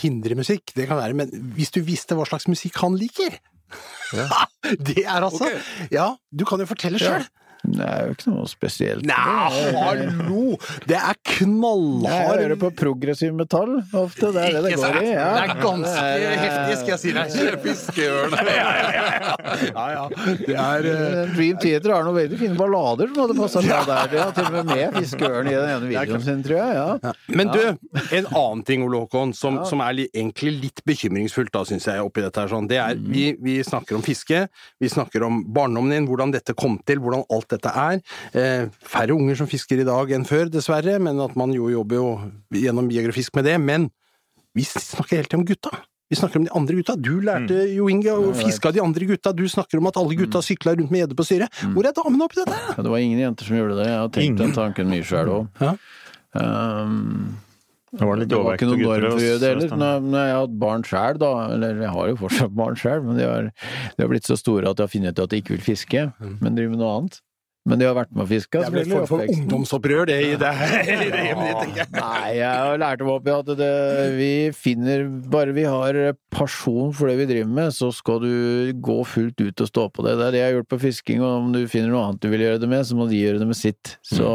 hindrer musikk, det kan være, men hvis du visste hva slags musikk han liker Det er altså okay. Ja, du kan jo fortelle sjøl. Det er jo ikke noe spesielt. Nei, hallo! Det er knallhard Jeg hører på progressiv metall ofte. Det er det det går i. Ja. Det er ganske heftig, skal jeg si deg. Ja, Ja, ja. Det er uh, Dream Theater har noen veldig fine ballader som hadde passa bra der. De har til og med med fiskeørn i den ene videoen sin, tror jeg. Ja. Men du, en annen ting, Ole Håkon, som, som er li, egentlig litt bekymringsfullt, da, syns jeg, oppi dette her sånn, det er vi, vi snakker om fiske, vi snakker om barndommen din, hvordan dette kom til, hvordan alt dette er. Eh, færre unger som fisker i dag enn før, dessverre, men at man jo jobber jo gjennom Biografisk med det. Men vi snakker hele tiden om gutta. Vi snakker om de andre gutta. Du lærte jo Inge å fiske av de andre gutta. Du snakker om at alle gutta sykla rundt med gjedde på styret. Hvor er damene oppi dette? Ja, Det var ingen jenter som gjorde det. Jeg har tenkt den tanken mye sjøl òg. Um, Det var litt det var ikke noen norm for å gjøre det heller. Når, når jeg har hatt barn sjøl, da, eller jeg har jo fortsatt barn sjøl, men de har, de har blitt så store at jeg har funnet ut at de ikke vil fiske, men driver med noe annet. Men de har vært med å fiske. Det er vel en form for ungdomsopprør, det i det, hjemmet ditt, tenker jeg. Nei, jeg har lært meg opp i at det, vi finner Bare vi har pasjon for det vi driver med, så skal du gå fullt ut og stå på det. Det er det jeg har gjort på fisking, og om du finner noe annet du vil gjøre det med, så må de gjøre det med sitt. Så,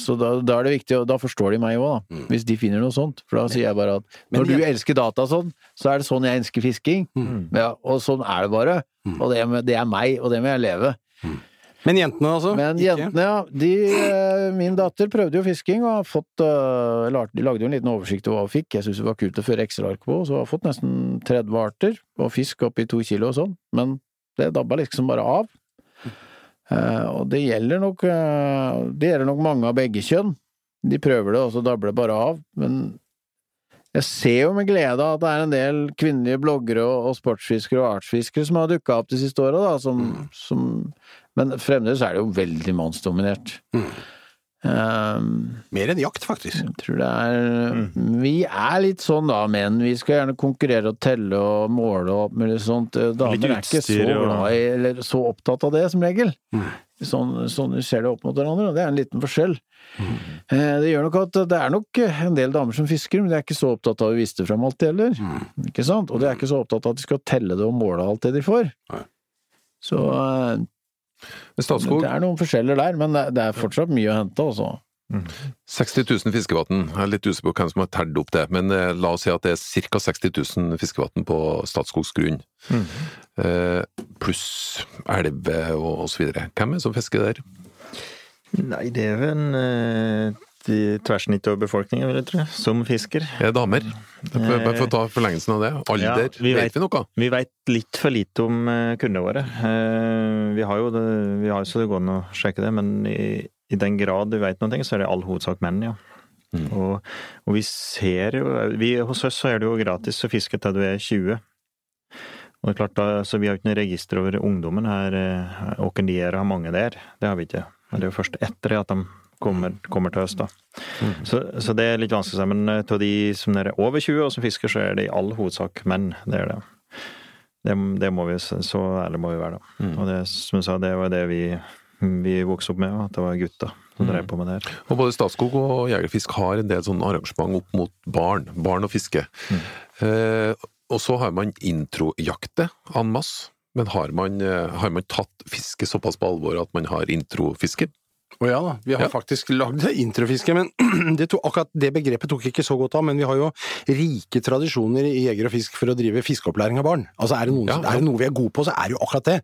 så da, da er det viktig, og da forstår de meg òg, da. Hvis de finner noe sånt. For da sier jeg bare at når du elsker data sånn, så er det sånn jeg elsker fisking. Ja, og sånn er det bare. Og det, det er meg, og det må jeg leve. Men jentene, altså? Men jentene, ja. De, eh, min datter prøvde jo fisking og har fått eh, De lagde jo en liten oversikt over hva hun fikk. Jeg syns det var kult å føre Excel-ark på, så hun har fått nesten 30 arter og fisk oppi to kilo og sånn. Men det dabba liksom bare av. Eh, og det gjelder nok Det gjelder nok mange av begge kjønn. De prøver det, og så dabler det bare av. Men jeg ser jo med glede at det er en del kvinnelige bloggere og, sportsfiskere og artsfiskere som har dukka opp de siste åra, som, som Men fremdeles er det jo veldig mannsdominert. Um, Mer enn jakt, faktisk. jeg tror det er Vi er litt sånn da, menn. Vi skal gjerne konkurrere og telle og måle og alt mulig sånt. Damer Litt er ikke så glad i, eller så opptatt av det, som regel. Sånn, sånn vi ser det opp mot hverandre, det er en liten forskjell. Mm. Det gjør nok at det er nok en del damer som fisker, men de er ikke så opptatt av å vise det fram alltid heller. Ikke sant? Og de er ikke så opptatt av at de skal telle det og måle alt det de får. Nei. Så eh, Statskog, det er noen forskjeller der, men det er fortsatt mye å hente, altså. 60 000 fiskevann. Jeg er litt usikker på hvem som har telt opp det, men eh, la oss si at det er ca. 60 000 fiskevann på Statskogs grunn. Eh, pluss elver og, osv. Hvem er det som fisker der? Nei, det er vel en eh, de tverrsnitt over befolkningen, vil jeg tro, som fisker. Det Er damer? Bare for å ta forlengelsen av det. Alder, Ja, vi vet vet- vi noe? Vi veit litt for lite om eh, kundene våre. Eh, Vi har jo det, vi har så det går an å sjekke det, men i, i den grad du veit noe, så er det i all hovedsak menn, ja. Og, og vi ser jo vi, Hos oss så er det jo gratis å fiske til du er 20. Og det er klart da, så Vi har ikke noe register over ungdommen her, eh, hvem de er og har mange der. Det har vi ikke. Men det er jo først etter det at de kommer, kommer til høst. da. Så, så det er litt vanskelig å si. Men av de som er over 20 og som fisker, så er det i all hovedsak menn. Det er det. Det, det må vi, så ærlig må vi være, da. Og det, som jeg sa, det var det vi, vi vokste opp med, at det var gutta som drev på med det her. Og både Statskog og Jegerfisk har en del sånne arrangement opp mot barn. Barn og fiske. Eh, og så har man introjakter en masse. Men har man, eh, har man tatt fiske såpass på alvor at man har introfiske? Å ja da, vi har Ja. faktisk lagd introfiske, men det to, akkurat det begrepet tok ikke så godt av. Men vi har jo rike tradisjoner i Jeger og Fisk for å drive fiskeopplæring av barn. Altså er det, noen, Ja, ja. er det noe vi er gode på, så er det jo akkurat det.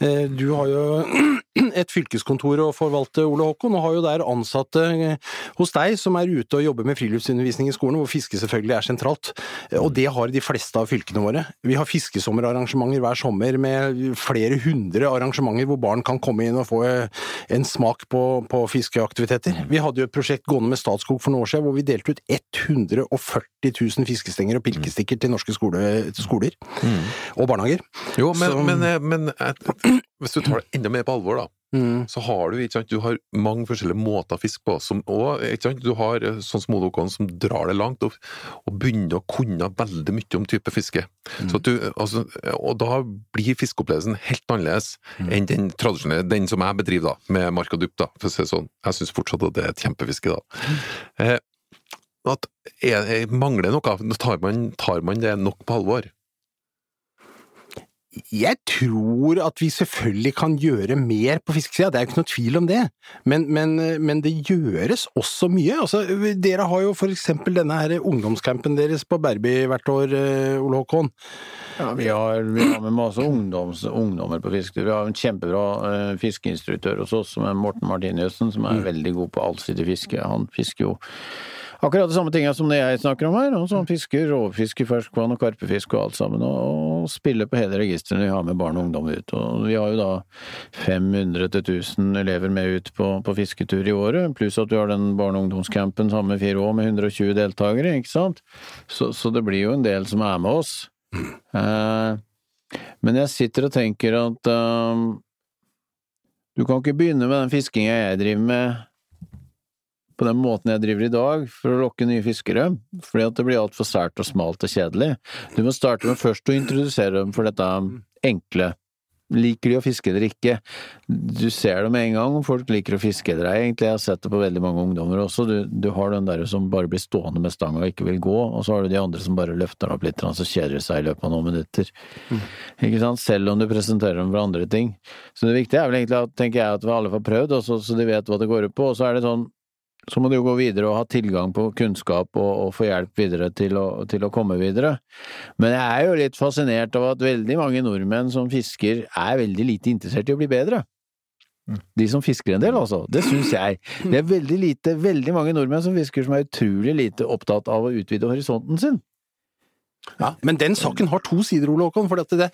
Eh, Du har jo et fylkeskontor å forvalte, Ole Håkon, og har jo der ansatte eh, hos deg som er ute og jobber med friluftsundervisning i skolen, hvor fiske selvfølgelig er sentralt. Og det har de fleste av fylkene våre. Vi har fiskesommerarrangementer hver sommer med flere hundre arrangementer hvor barn kan komme inn og få eh, en smak på, på fiskeaktiviteter. Vi hadde jo et prosjekt gående med Statskog for noen år siden hvor vi delte ut 140 000 fiskestenger og pilkestikker til norske skole, skoler og barnehager. Jo, men, Så- men, eh, men hvis du tar det enda mer på alvor, da. Mm. så har du ikke sant, du har mange forskjellige måter å fiske på. Som, og ikke sant, du har eh, sånn som Odo Håkon som drar det langt, og, og begynner å kunne veldig mye om type fiske. Så at du, altså, og da blir fiskeopplevelsen helt annerledes enn den tradisjonelle, den som jeg bedriver da, med mark og dupp. da, for å si det sånn. Jeg syns fortsatt at det er et kjempefiske. da. Eh, at er, er, mangler noe, tar man, tar man det nok på alvor? Jeg tror at vi selvfølgelig kan gjøre mer på fiskesida, det er jo ikke noe tvil om det. Men, men, men det gjøres også mye. Altså, dere har jo for eksempel denne her ungdomscampen deres på Berby hvert år, eh, Ole Håkon. Ja, vi har, vi har med masse ungdoms, ungdommer på fisketur. Vi har en kjempebra uh, fiskeinstruktør hos oss som er Morten Martiniussen, som er veldig god på allsidig fiske. Han fisker jo akkurat de samme tinga som det jeg snakker om her. Og så fisker rovfiske, ferskvann og karpefisk og alt sammen. Og, og spiller på hele registrene vi har med barn og ungdom ut. Og vi har jo da 500 til 1000 elever med ut på, på fisketur i året, pluss at vi har den barne- og ungdomscampen samme fire år med 120 deltakere, ikke sant. Så, så det blir jo en del som er med oss. Eh, men jeg sitter og tenker at eh, du kan ikke begynne med den fiskinga jeg driver med på den måten jeg driver i dag, for å lokke nye fiskere, fordi at det blir altfor sært og smalt og kjedelig. Du må starte med først å introdusere dem for dette enkle. Liker de å fiske eller ikke? Du ser det med en gang om folk liker å fiske eller ei, egentlig. Jeg har sett det på veldig mange ungdommer også. Du, du har den der som bare blir stående med stanga og ikke vil gå, og så har du de andre som bare løfter den opp litt, og så kjeder de seg i løpet av noen minutter. Ikke sant? Selv om du presenterer dem for andre ting. Så det viktige er vel egentlig at, tenker jeg, at vi alle får prøvd, også, så de vet hva det går ut på, og så er det sånn så må du jo gå videre og ha tilgang på kunnskap og, og få hjelp videre til å, til å, komme videre. Men jeg er jo litt fascinert av at veldig mange nordmenn som fisker, er veldig lite interessert i å bli bedre. De som fisker en del, altså. Det syns jeg. Det er veldig lite, veldig mange nordmenn som fisker som er utrolig lite opptatt av å utvide horisonten sin. Ja, men den saken har to sider, Ole Håkon. For det,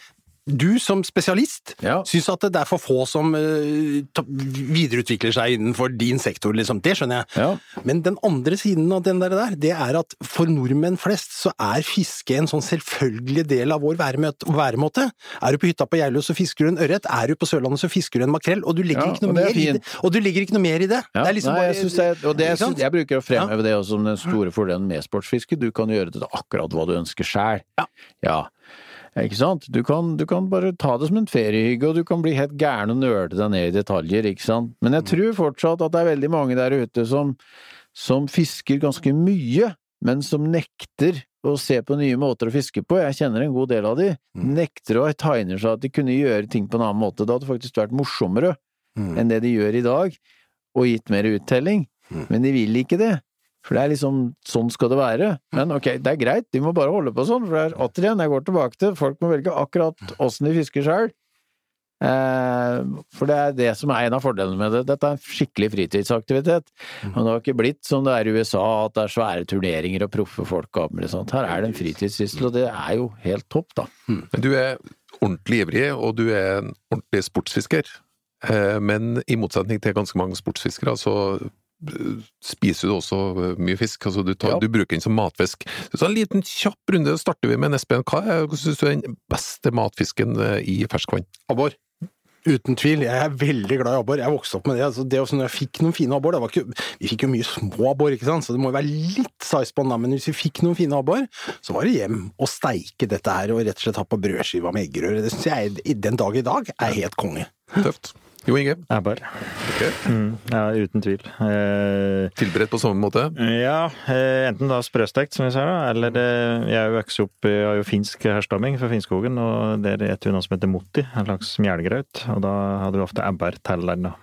du som spesialist Ja. syns at det er for få som eh, videreutvikler seg innenfor din sektor, liksom. Det skjønner jeg. Ja. Men den andre siden av den der, det er at for nordmenn flest så er fiske en sånn selvfølgelig del av vår væremåte. Er du på hytta på Geilo, så fisker du en ørret. Er du på Sørlandet, så fisker du en makrell. Og du legger, Ja, ikke, noe er mer i det. og du legger ikke noe mer i det. Det liksom nei, bare, jeg, det, og det, ikke synes, jeg bruker å fremheve det også som den store fordelen med sportsfiske. Du kan gjøre det akkurat hva du ønsker sjæl. Ja. Ikke sant? Du kan, du kan bare ta det som en feriehygge, og du kan bli helt gæren og nøle deg ned i detaljer, ikke sant. Men jeg tror fortsatt at det er veldig mange der ute som, som fisker ganske mye, men som nekter å se på nye måter å fiske på. Jeg kjenner en god del av de. Nekter å tegner seg at de kunne gjøre ting på en annen måte. Det hadde faktisk vært morsommere Mm. enn det de gjør i dag, og gitt mer uttelling. Men de vil ikke det. For det er liksom sånn skal det være. Men ok, det er greit, de må bare holde på sånn, for det er atter igjen, jeg går tilbake til, folk må velge akkurat åssen de fisker sjøl. Eh, for det er det som er en av fordelene med det. Dette er en skikkelig fritidsaktivitet. Og det har ikke blitt som det er i USA, at det er svære turneringer og proffe folk og alt sånt. Her er det en fritidssyssel, og det er jo helt topp, da. Men du er ordentlig ivrig, og du er en ordentlig sportsfisker. Eh, Men i motsetning til ganske mange sportsfiskere, så spiser du også eh, mye fisk. Altså du, tar, Ja. du bruker den som matfisk. Så en liten kjapp runde starter vi med Espen. Hva er, synes du er den beste matfisken eh, i ferskvann? Abbor. Uten tvil. Jeg er veldig glad i abbor. Jeg vokste opp med det. Altså, det også, når jeg fikk noen fine abbor ikke, Vi fikk jo mye små abbor, ikke sant? så det må jo være litt size på den. Men hvis vi fikk noen fine abbor, så var det hjem og steike dette her og rett og slett ha på brødskiva med eggerøre. Det syns jeg i den dag i dag er helt konge. Tøft. Jo Inge, Ebber. Ok. Mm, ja, uten tvil. Eh, tilberedt på samme måte? ja, eh, enten da sprøstekt, som vi sier, da, eller eh, jeg er jo vokst opp Jeg har jo finsk herstamming fra Finnskogen, og der spiser vi noe som heter motti, en slags mjelgraut. Og da hadde vi ofte til den. da.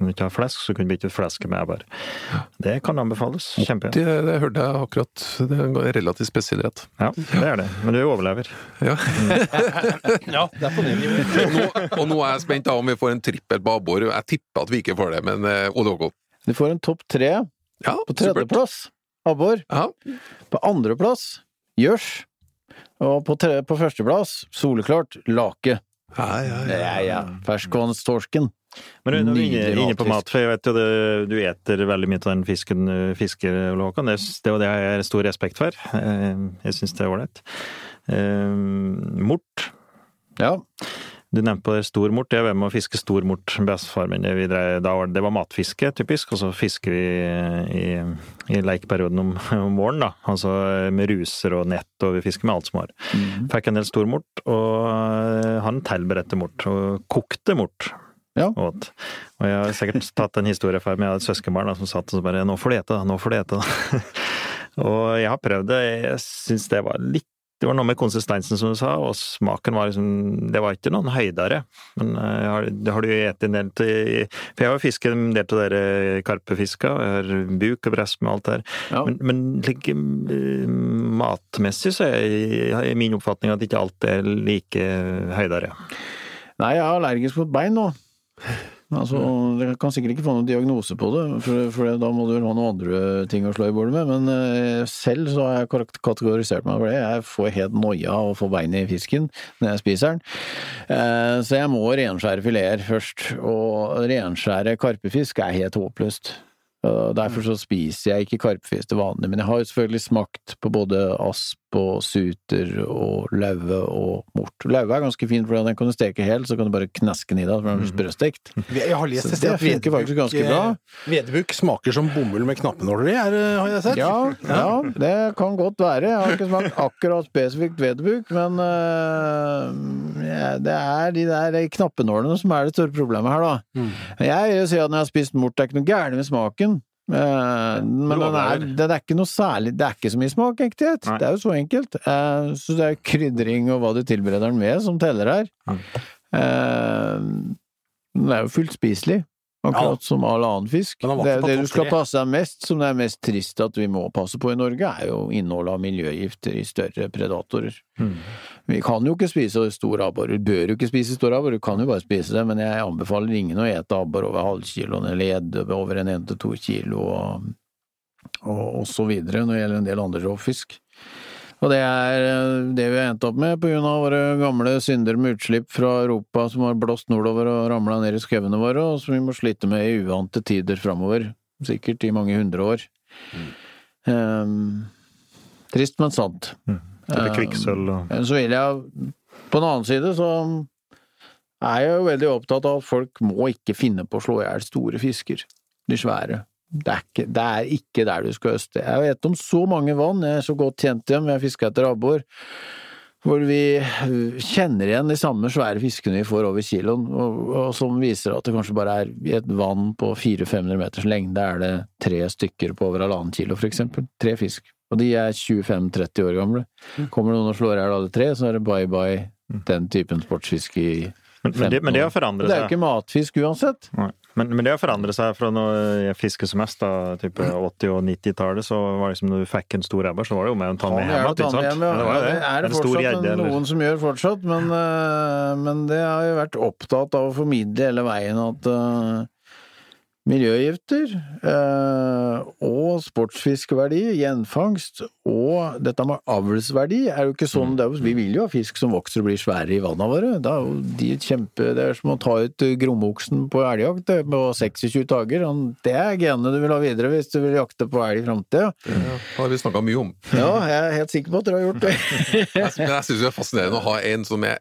Om du ikke har flesk, så kunne du bytte ut flesket med ebber. Det kan anbefales. Kjempe. Det, det hørte jeg akkurat. Det er en relativt spesiell rett. Ja, det er det. Men du overlever. Ja. Ja, det er på det nivået. Og nå, og nå er jeg spent da om vi får en trippel på abbor. Jeg tipper at vi ikke får det, men eh, Odd Du får en topp tre Ja, på tredjeplass. Abbor. Ja. På andreplass gjørs. Og på, tre, på førsteplass, soleklart, lake. Ja, ja, ja. Ja, ja. Ferskvannstorsken. Men når vi er inne, på mat, for jeg vet jo det, du eter veldig mye av den fisken du fisker, Håkon. Det, det, og det har jeg stor respekt for. Eh, Jeg syns det er ålreit. Eh, Mort. Ja. Du nevnte på det, stormort. Jeg var med å fiske stormort med bestefaren min. Det, det var matfiske, typisk, og så fisker vi i, i lekeperioden om, om våren, da. Altså med ruser og nett, og vi fisker med alt som var. Fikk en del stormort, og eh, han tilberedte mort, og kokte mort. Ja. Åt. Og jeg har sikkert tatt en historie før, men jeg hadde et søskenbarn som satt og så bare 'Nå får du ete, da. Nå får du ete', da. og jeg har prøvd det. Jeg syns det var litt det var noe med konsistensen, som du sa, og smaken var liksom Det var ikke noen høydere. Men eh, har, det har du spist en del til For jeg har jo fisket en del av dere karpefiska. Jeg har buk og brest med alt der. Ja. Men, men like, eh, matmessig så er jeg- er min oppfatning at ikke alt er like høydere. Nei, jeg er allergisk mot bein nå. Altså, Jeg kan sikkert ikke få noen diagnose på det, for, for da må du vel ha noen andre ting å slå i bordet med. Men eh, selv så har jeg kategorisert meg for det. Jeg får helt noia av å få bein i fisken når jeg spiser den. Eh, så jeg må renskjære fileter først. Og renskjære karpefisk er helt håpløst. Og Derfor så spiser jeg ikke karpefisk til vanlig, men jeg har jo selvfølgelig smakt på både asp og suter og laue og mort. Laue er ganske fin, for den kan du steke helt, så kan du bare kneske den i deg, den er sprøstekt. Jeg har lest Så det funker faktisk ganske bra. Vedbukk smaker som bomull med knappenåler i, er, har jeg sett. Ja, ja, det kan godt være. Jeg har ikke smakt akkurat spesifikt vedbuk, men øh, ja, det er de der knappenålene som er det store problemet her, da. Mm. Jeg vil si at når jeg har spist mort, det er ikke noe gærent med smaken. Eh, men den er, det er ikke noe særlig Det er ikke så mye smak, egentlig. Det er jo så enkelt. Eh, så det er krydring og hva du tilbereder den med, som teller her. Mm. Eh, den er jo fullt spiselig. Akkurat som all annen fisk. Den Det, det du skal passe deg mest, som det er mest trist at vi må passe på i Norge, er jo innholdet av miljøgifter i større predatorer. Vi kan jo ikke spise stor abbor, du bør jo ikke spise stor abbor, du kan jo bare spise det, men jeg anbefaler ingen å ete abbor over halvkiloen eller gjedde over en 1-2 kilo og, og, og så videre når det gjelder en del andre rovfisk. Og det er eh, det vi har endt opp med på grunn av våre gamle synder med utslipp fra Europa som har blåst nordover og ramla ned i skauene våre, og som vi må slite med i uante tider framover. Sikkert i mange hundre år. Ehm, trist, men sant. Det blir kvikksølv og Men så vil jeg På den annen side så er jeg jo veldig opptatt av at folk må ikke finne på å slå i hjel store fisker. De svære. Det er, ikke, det er ikke der du skal øste. Jeg vet om så mange vann, jeg er så godt kjent dem, jeg fiska etter abbor, hvor vi kjenner igjen de samme svære fiskene vi får over kiloen, og, og som viser at det kanskje bare er i et vann på 400-500 meters lengde er det tre stykker på over halvannen kilo, for eksempel. Tre fisk. Og de er 25-30 år gamle. Kommer noen og slår i hjel alle tre, så er det bye bye den typen sportsfiske i men, men, det, men det har Det er jo ikke matfisk uansett. Nei. Men, men det har forandret seg fra når jeg fisket som mest, da, type 80- og 90-tallet, så var det liksom når du fikk en stor ebber, så var det jo med å ta med Han hjem gjør igjen, ikke sant? tannhjem, ja. Ja, det var det. Det er det En fortsatt gjedde, noen som gjør fortsatt, men, eh, men det har jo vært opptatt av å formidle hele veien at eh, miljøgifter eh, og sportsfiskeverdi, gjenfangst og dette med avlsverdi er jo ikke sånn det er, jo- Vi vil jo ha fisk som vokser og blir svære i vanna våre. Det er jo de kjempe, det er som å ta ut gromoksen på elgjakt på 26 dager. Det er genene du vil ha videre hvis du vil jakte på elg i framtida. Det har vi snakka mye om. Ja, jeg er helt sikker på at dere har gjort det. Men jeg syns det er fascinerende å ha en som er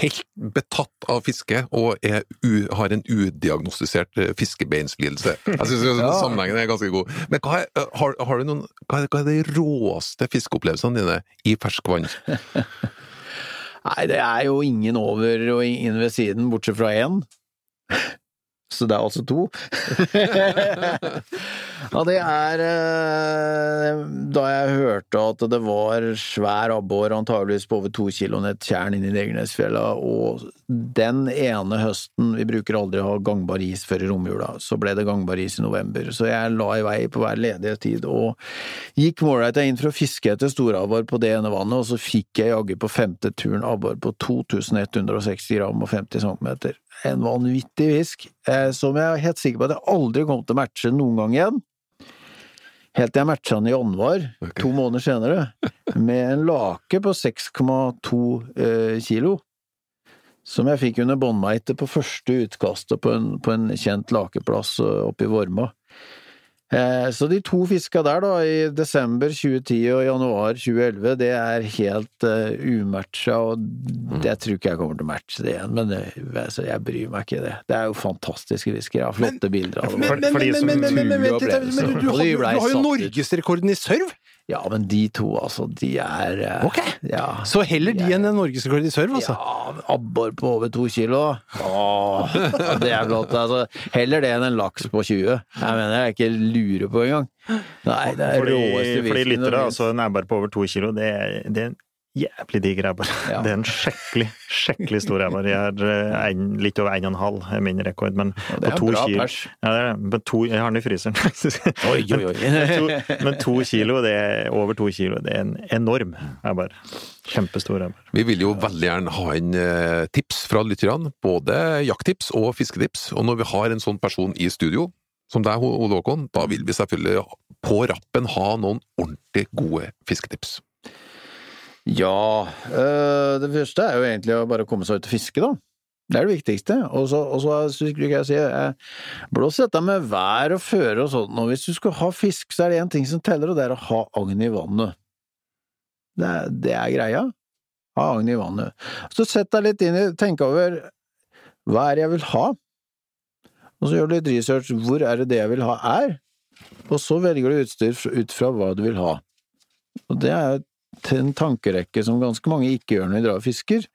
helt betatt av fiske, og er u, har en udiagnostisert eh, fiskebeinslidelse. Jeg syns Ja. sammenhengen er ganske god. Men hva er, eh, har, har du noen, hva er, hva er de råeste fiskeopplevelsene dine i ferskvann? Nei, det er jo ingen over og ingen ved siden, bortsett fra én. Så det er altså to. ja, det er eh, Da jeg hørte at det var svær abbor, antageligvis på over to ned tjern inn i Degernesfjella, og den ene høsten Vi bruker aldri å ha gangbar is før i romjula, så ble det gangbar is i november. Så jeg la i vei på hver ledige tid og gikk målreit inn for å fiske etter storabbor på det ene vannet, og så fikk jeg jaggu på femte turen abbor på 2160 gram og 50 centimeter. En vanvittig fisk, eh, som jeg er helt sikker på at jeg aldri kommer til å matche noen gang igjen. Helt til jeg matcha den i januar, to måneder senere, med en lake på 6,2 eh, kilo. Som jeg fikk under båndmeite på første utkastet på en, på en kjent lakeplass eh, oppe i Vorma. Eh, Så de to fiska der, da, i desember 2010 og januar 2011, det er helt uh, umatcha, og det tror ikke jeg kommer til å matche det igjen, men det, altså, jeg bryr meg ikke i det. Det er jo fantastiske fiskere, har flotte bilder av dem. Men, men, men, men, men, men, men, men, men, men, men, men du, men, men, men, har, men, jo- men, men, men, men, men, ut. Ja, men de to, altså, de er eh, Ok. Ja. Så heller de enn en norgesrekord i serve, altså. Ja, abbor på over to kilo. Åh, det er blått. Altså, heller det enn en laks på 20. Jeg mener jeg ikke lurer på engang. Nei, det er fordi, råeste for de lyttere, altså en abbor på over to kilo, det er, det er jævlig diger ebber. Ja. Det er en skikkelig, skikkelig stor ebber. Jeg har eh, litt over en og en halv er min rekord, men det på er to kilo ja, det er, men to, Jeg har den i fryseren. Oi, oi, oi. to, men to kilo, det er over to kilo, det er en enorm ebber. Kjempestor ebber. Vi vil jo veldig gjerne ha inn eh, tips fra lytterne, både jakttips og fisketips. Og når vi har en sånn person i studio, som deg, Ole Håkon, da vil vi selvfølgelig på rappen ha noen ordentlig gode fisketips. Ja, øh, det første er jo egentlig å bare komme seg ut og fiske, da. Det er det viktigste. Og så, og så skulle jeg si, eh, blås dette med vær og føre og sånt, og hvis du skal ha fisk, så er det én ting som teller, og det er å ha agn i vannet. Det er, det er greia. Ha agn i vannet. Så sett deg litt inn i, tenk over hva er det jeg vil ha, og så gjør du litt research, hvor er det det jeg vil ha er, og så velger du utstyr ut fra hva du vil ha. Og det er en tankerekke som ganske mange ikke gjør når de drar og fisker,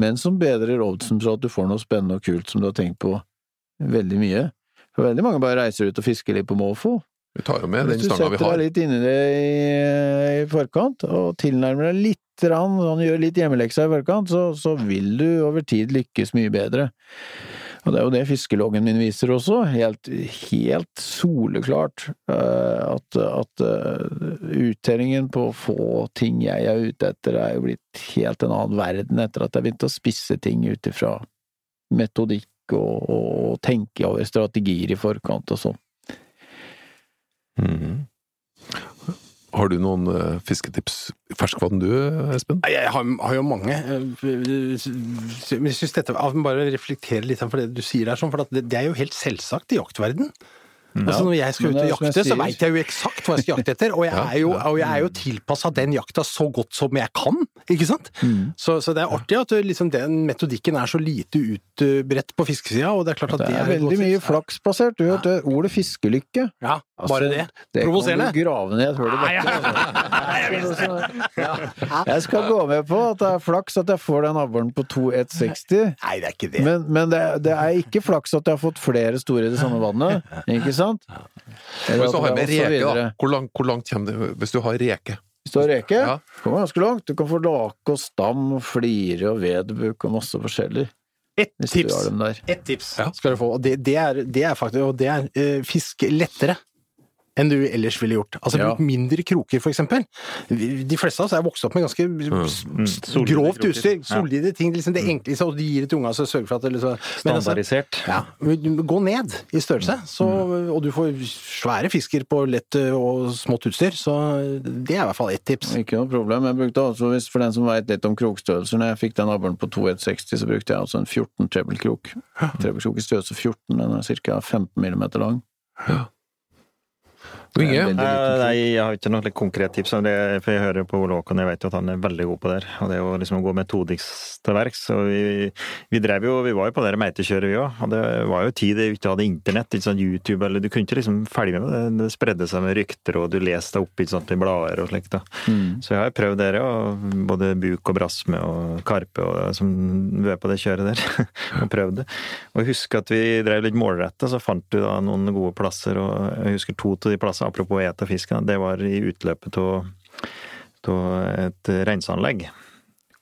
men som bedrer oddsen for at du får noe spennende og kult som du har tenkt på veldig mye. For veldig mange bare reiser ut og fisker litt på måfå. Vi tar jo med den Hvis du setter deg litt inn i det i, i forkant, og tilnærmer deg litt, rann, sånn, gjør litt hjemmeleksa i forkant, så, så vil du over tid lykkes mye bedre. Og det er jo det fiskeloggen min viser også, helt, helt soleklart, eh, at, at eh, uttellingen på å få ting jeg er ute etter, er jo blitt helt en annen verden etter at jeg begynte å spisse ting ut ifra metodikk og, og tenke over strategier i forkant og sånn. Mhm. Har du noen uh, fisketips ferskvann du, Espen? Jeg har, har jo mange. Men jeg syns dette Jeg må Bare reflektere litt på det du sier der, sånn, for det, det er jo helt selvsagt i jaktverden. Altså Når jeg skal ut og jakte, så veit jeg jo eksakt hva jeg skal jakte etter, og jeg er jo, og jeg er jo tilpassa den jakta så godt som jeg kan, ikke sant? Mm. Så, så det er artig at liksom, den metodikken er så lite utbredt på fiskesida, og det er klart at Det er, det, er veldig mye flaksbasert. Du vet det, ordet fiskelykke. Ja, Altså, bare det. Det Provoserende. kan du grave ned et hull i bakken. Jeg skal gå med på at det er flaks at jeg får den avlen på 2160, Nei, det er ikke det. men, men det, det er ikke flaks at jeg har fått flere store i det samme vannet, ikke sant? Eller Hvis du har det er så reke, da. Hvor langt, hvor langt kommer det hvis du har reke? Hvis du har reke, Ja. kommer ganske langt. Du kan få lake og stam og flire og vedbuk og masse forskjellig. Ett tips. Ett tips Ja. skal du få, og det, det, er, det er faktisk Og det er uh, fiske lettere enn du ellers ville gjort. Altså Ja. bruk mindre kroker, for eksempel. De fleste av oss er vokst opp med ganske s- Mm. grovt utstyr. Solide ting. Liksom det enkleste, og de gir det til unga, så sørger for at det liksom Standardisert. altså- Standardisert. ja, gå ned i størrelse, så, og du får svære fisker på lett eh, og smått utstyr, så det er i hvert fall ett tips. Ikke noe problem. Jeg brukte også, hvis for den som veit litt om krokstørrelser, når jeg fikk den abboren på 2160, så brukte jeg altså en 14 trebbelkrok. Trebbelkrok i størrelse 14, den er ca. 15 millimeter lang. Og Inge? Det veldig liten Nei, jeg har ikke noe konkret tips om det, for jeg hører på Ole Håkon, jeg vet jo at han er veldig god på det. Og det er jo liksom å gå metodisk til verks. Og vi, vi drev jo, vi var jo på det meitekjøret vi òg, og det var jo tid vi ikke hadde internett, ikke sånn YouTube, eller du kunne ikke liksom følge med, det, det spredde seg med rykter, og du leste deg opp ikke sant, i blader og slikt. Mm. Så jeg har prøvd det, og både Buk og Brasme og Karpe og som var på det kjøret der, og prøvd det. Og jeg husker at vi drev litt målretta, så fant du da noen gode plasser, og jeg husker to av de plassene, apropos et av fiskene, det var i utløpet av et renseanlegg.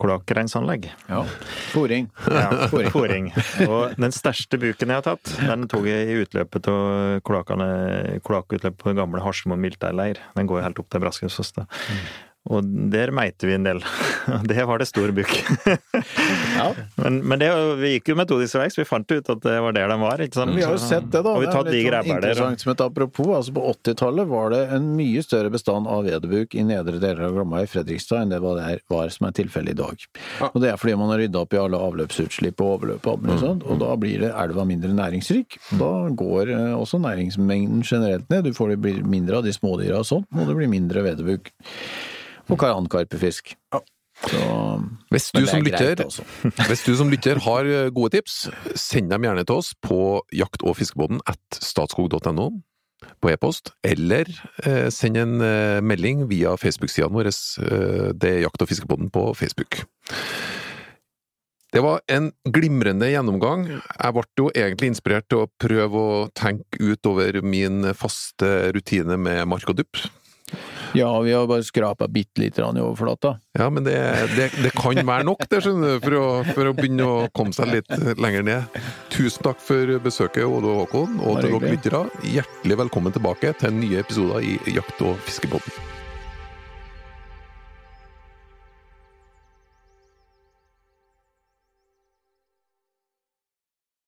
Kloakkrenseanlegg. Ja. Fòring. Ja, fòring. Og den største buken jeg har tatt, den tok jeg i utløpet av kloakkutløpet på den gamle Harsmo militærleir. Den går jo helt opp til Braskehusfoss. da. Og der meite vi en del. Det var det stor bukk. Ja. Men, men det, vi gikk jo metodisk vei, så Vi fant ut at det var der de var. ikke sant? Vi har jo sett det, da. Og vi Det er litt de sånn ebber der. interessant som et apropos. altså På 80-tallet var det en mye større bestand av vedebuk i nedre deler av Glomma i Fredrikstad enn det var, der, var som er tilfellet i dag. Og Det er fordi man har rydda opp i alle avløpsutslipp og overløp og alt sånt, og da blir det elva mindre næringsrik. Da går eh, også næringsmengden generelt ned. Du får det blir mindre av de smådyra og sånt, og det blir mindre vedebuk. Og karankarpefisk. Så Hvis du, er lytter, altså. hvis du som lytter har eh, gode tips, send dem gjerne til oss på jakt- og fiskebåten at statskog.no på e-post, eller eh, send en eh, melding via Facebook-sidene våre. Eh, det er Jakt- og fiskebåten på Facebook. Det var en glimrende gjennomgang. Jeg ble jo egentlig inspirert til å prøve å tenke utover min faste rutine med mark og dupp. Ja, vi har bare skrapa bitte lite grann i overflata. Ja, men det, det, det kan være nok, det, skjønner du, for å, for å begynne å komme seg litt lenger ned. Tusen takk for besøket, Odd og Håkon, og til dere lyttere, hjertelig velkommen tilbake til nye episoder i Jakt- og fiskebåten.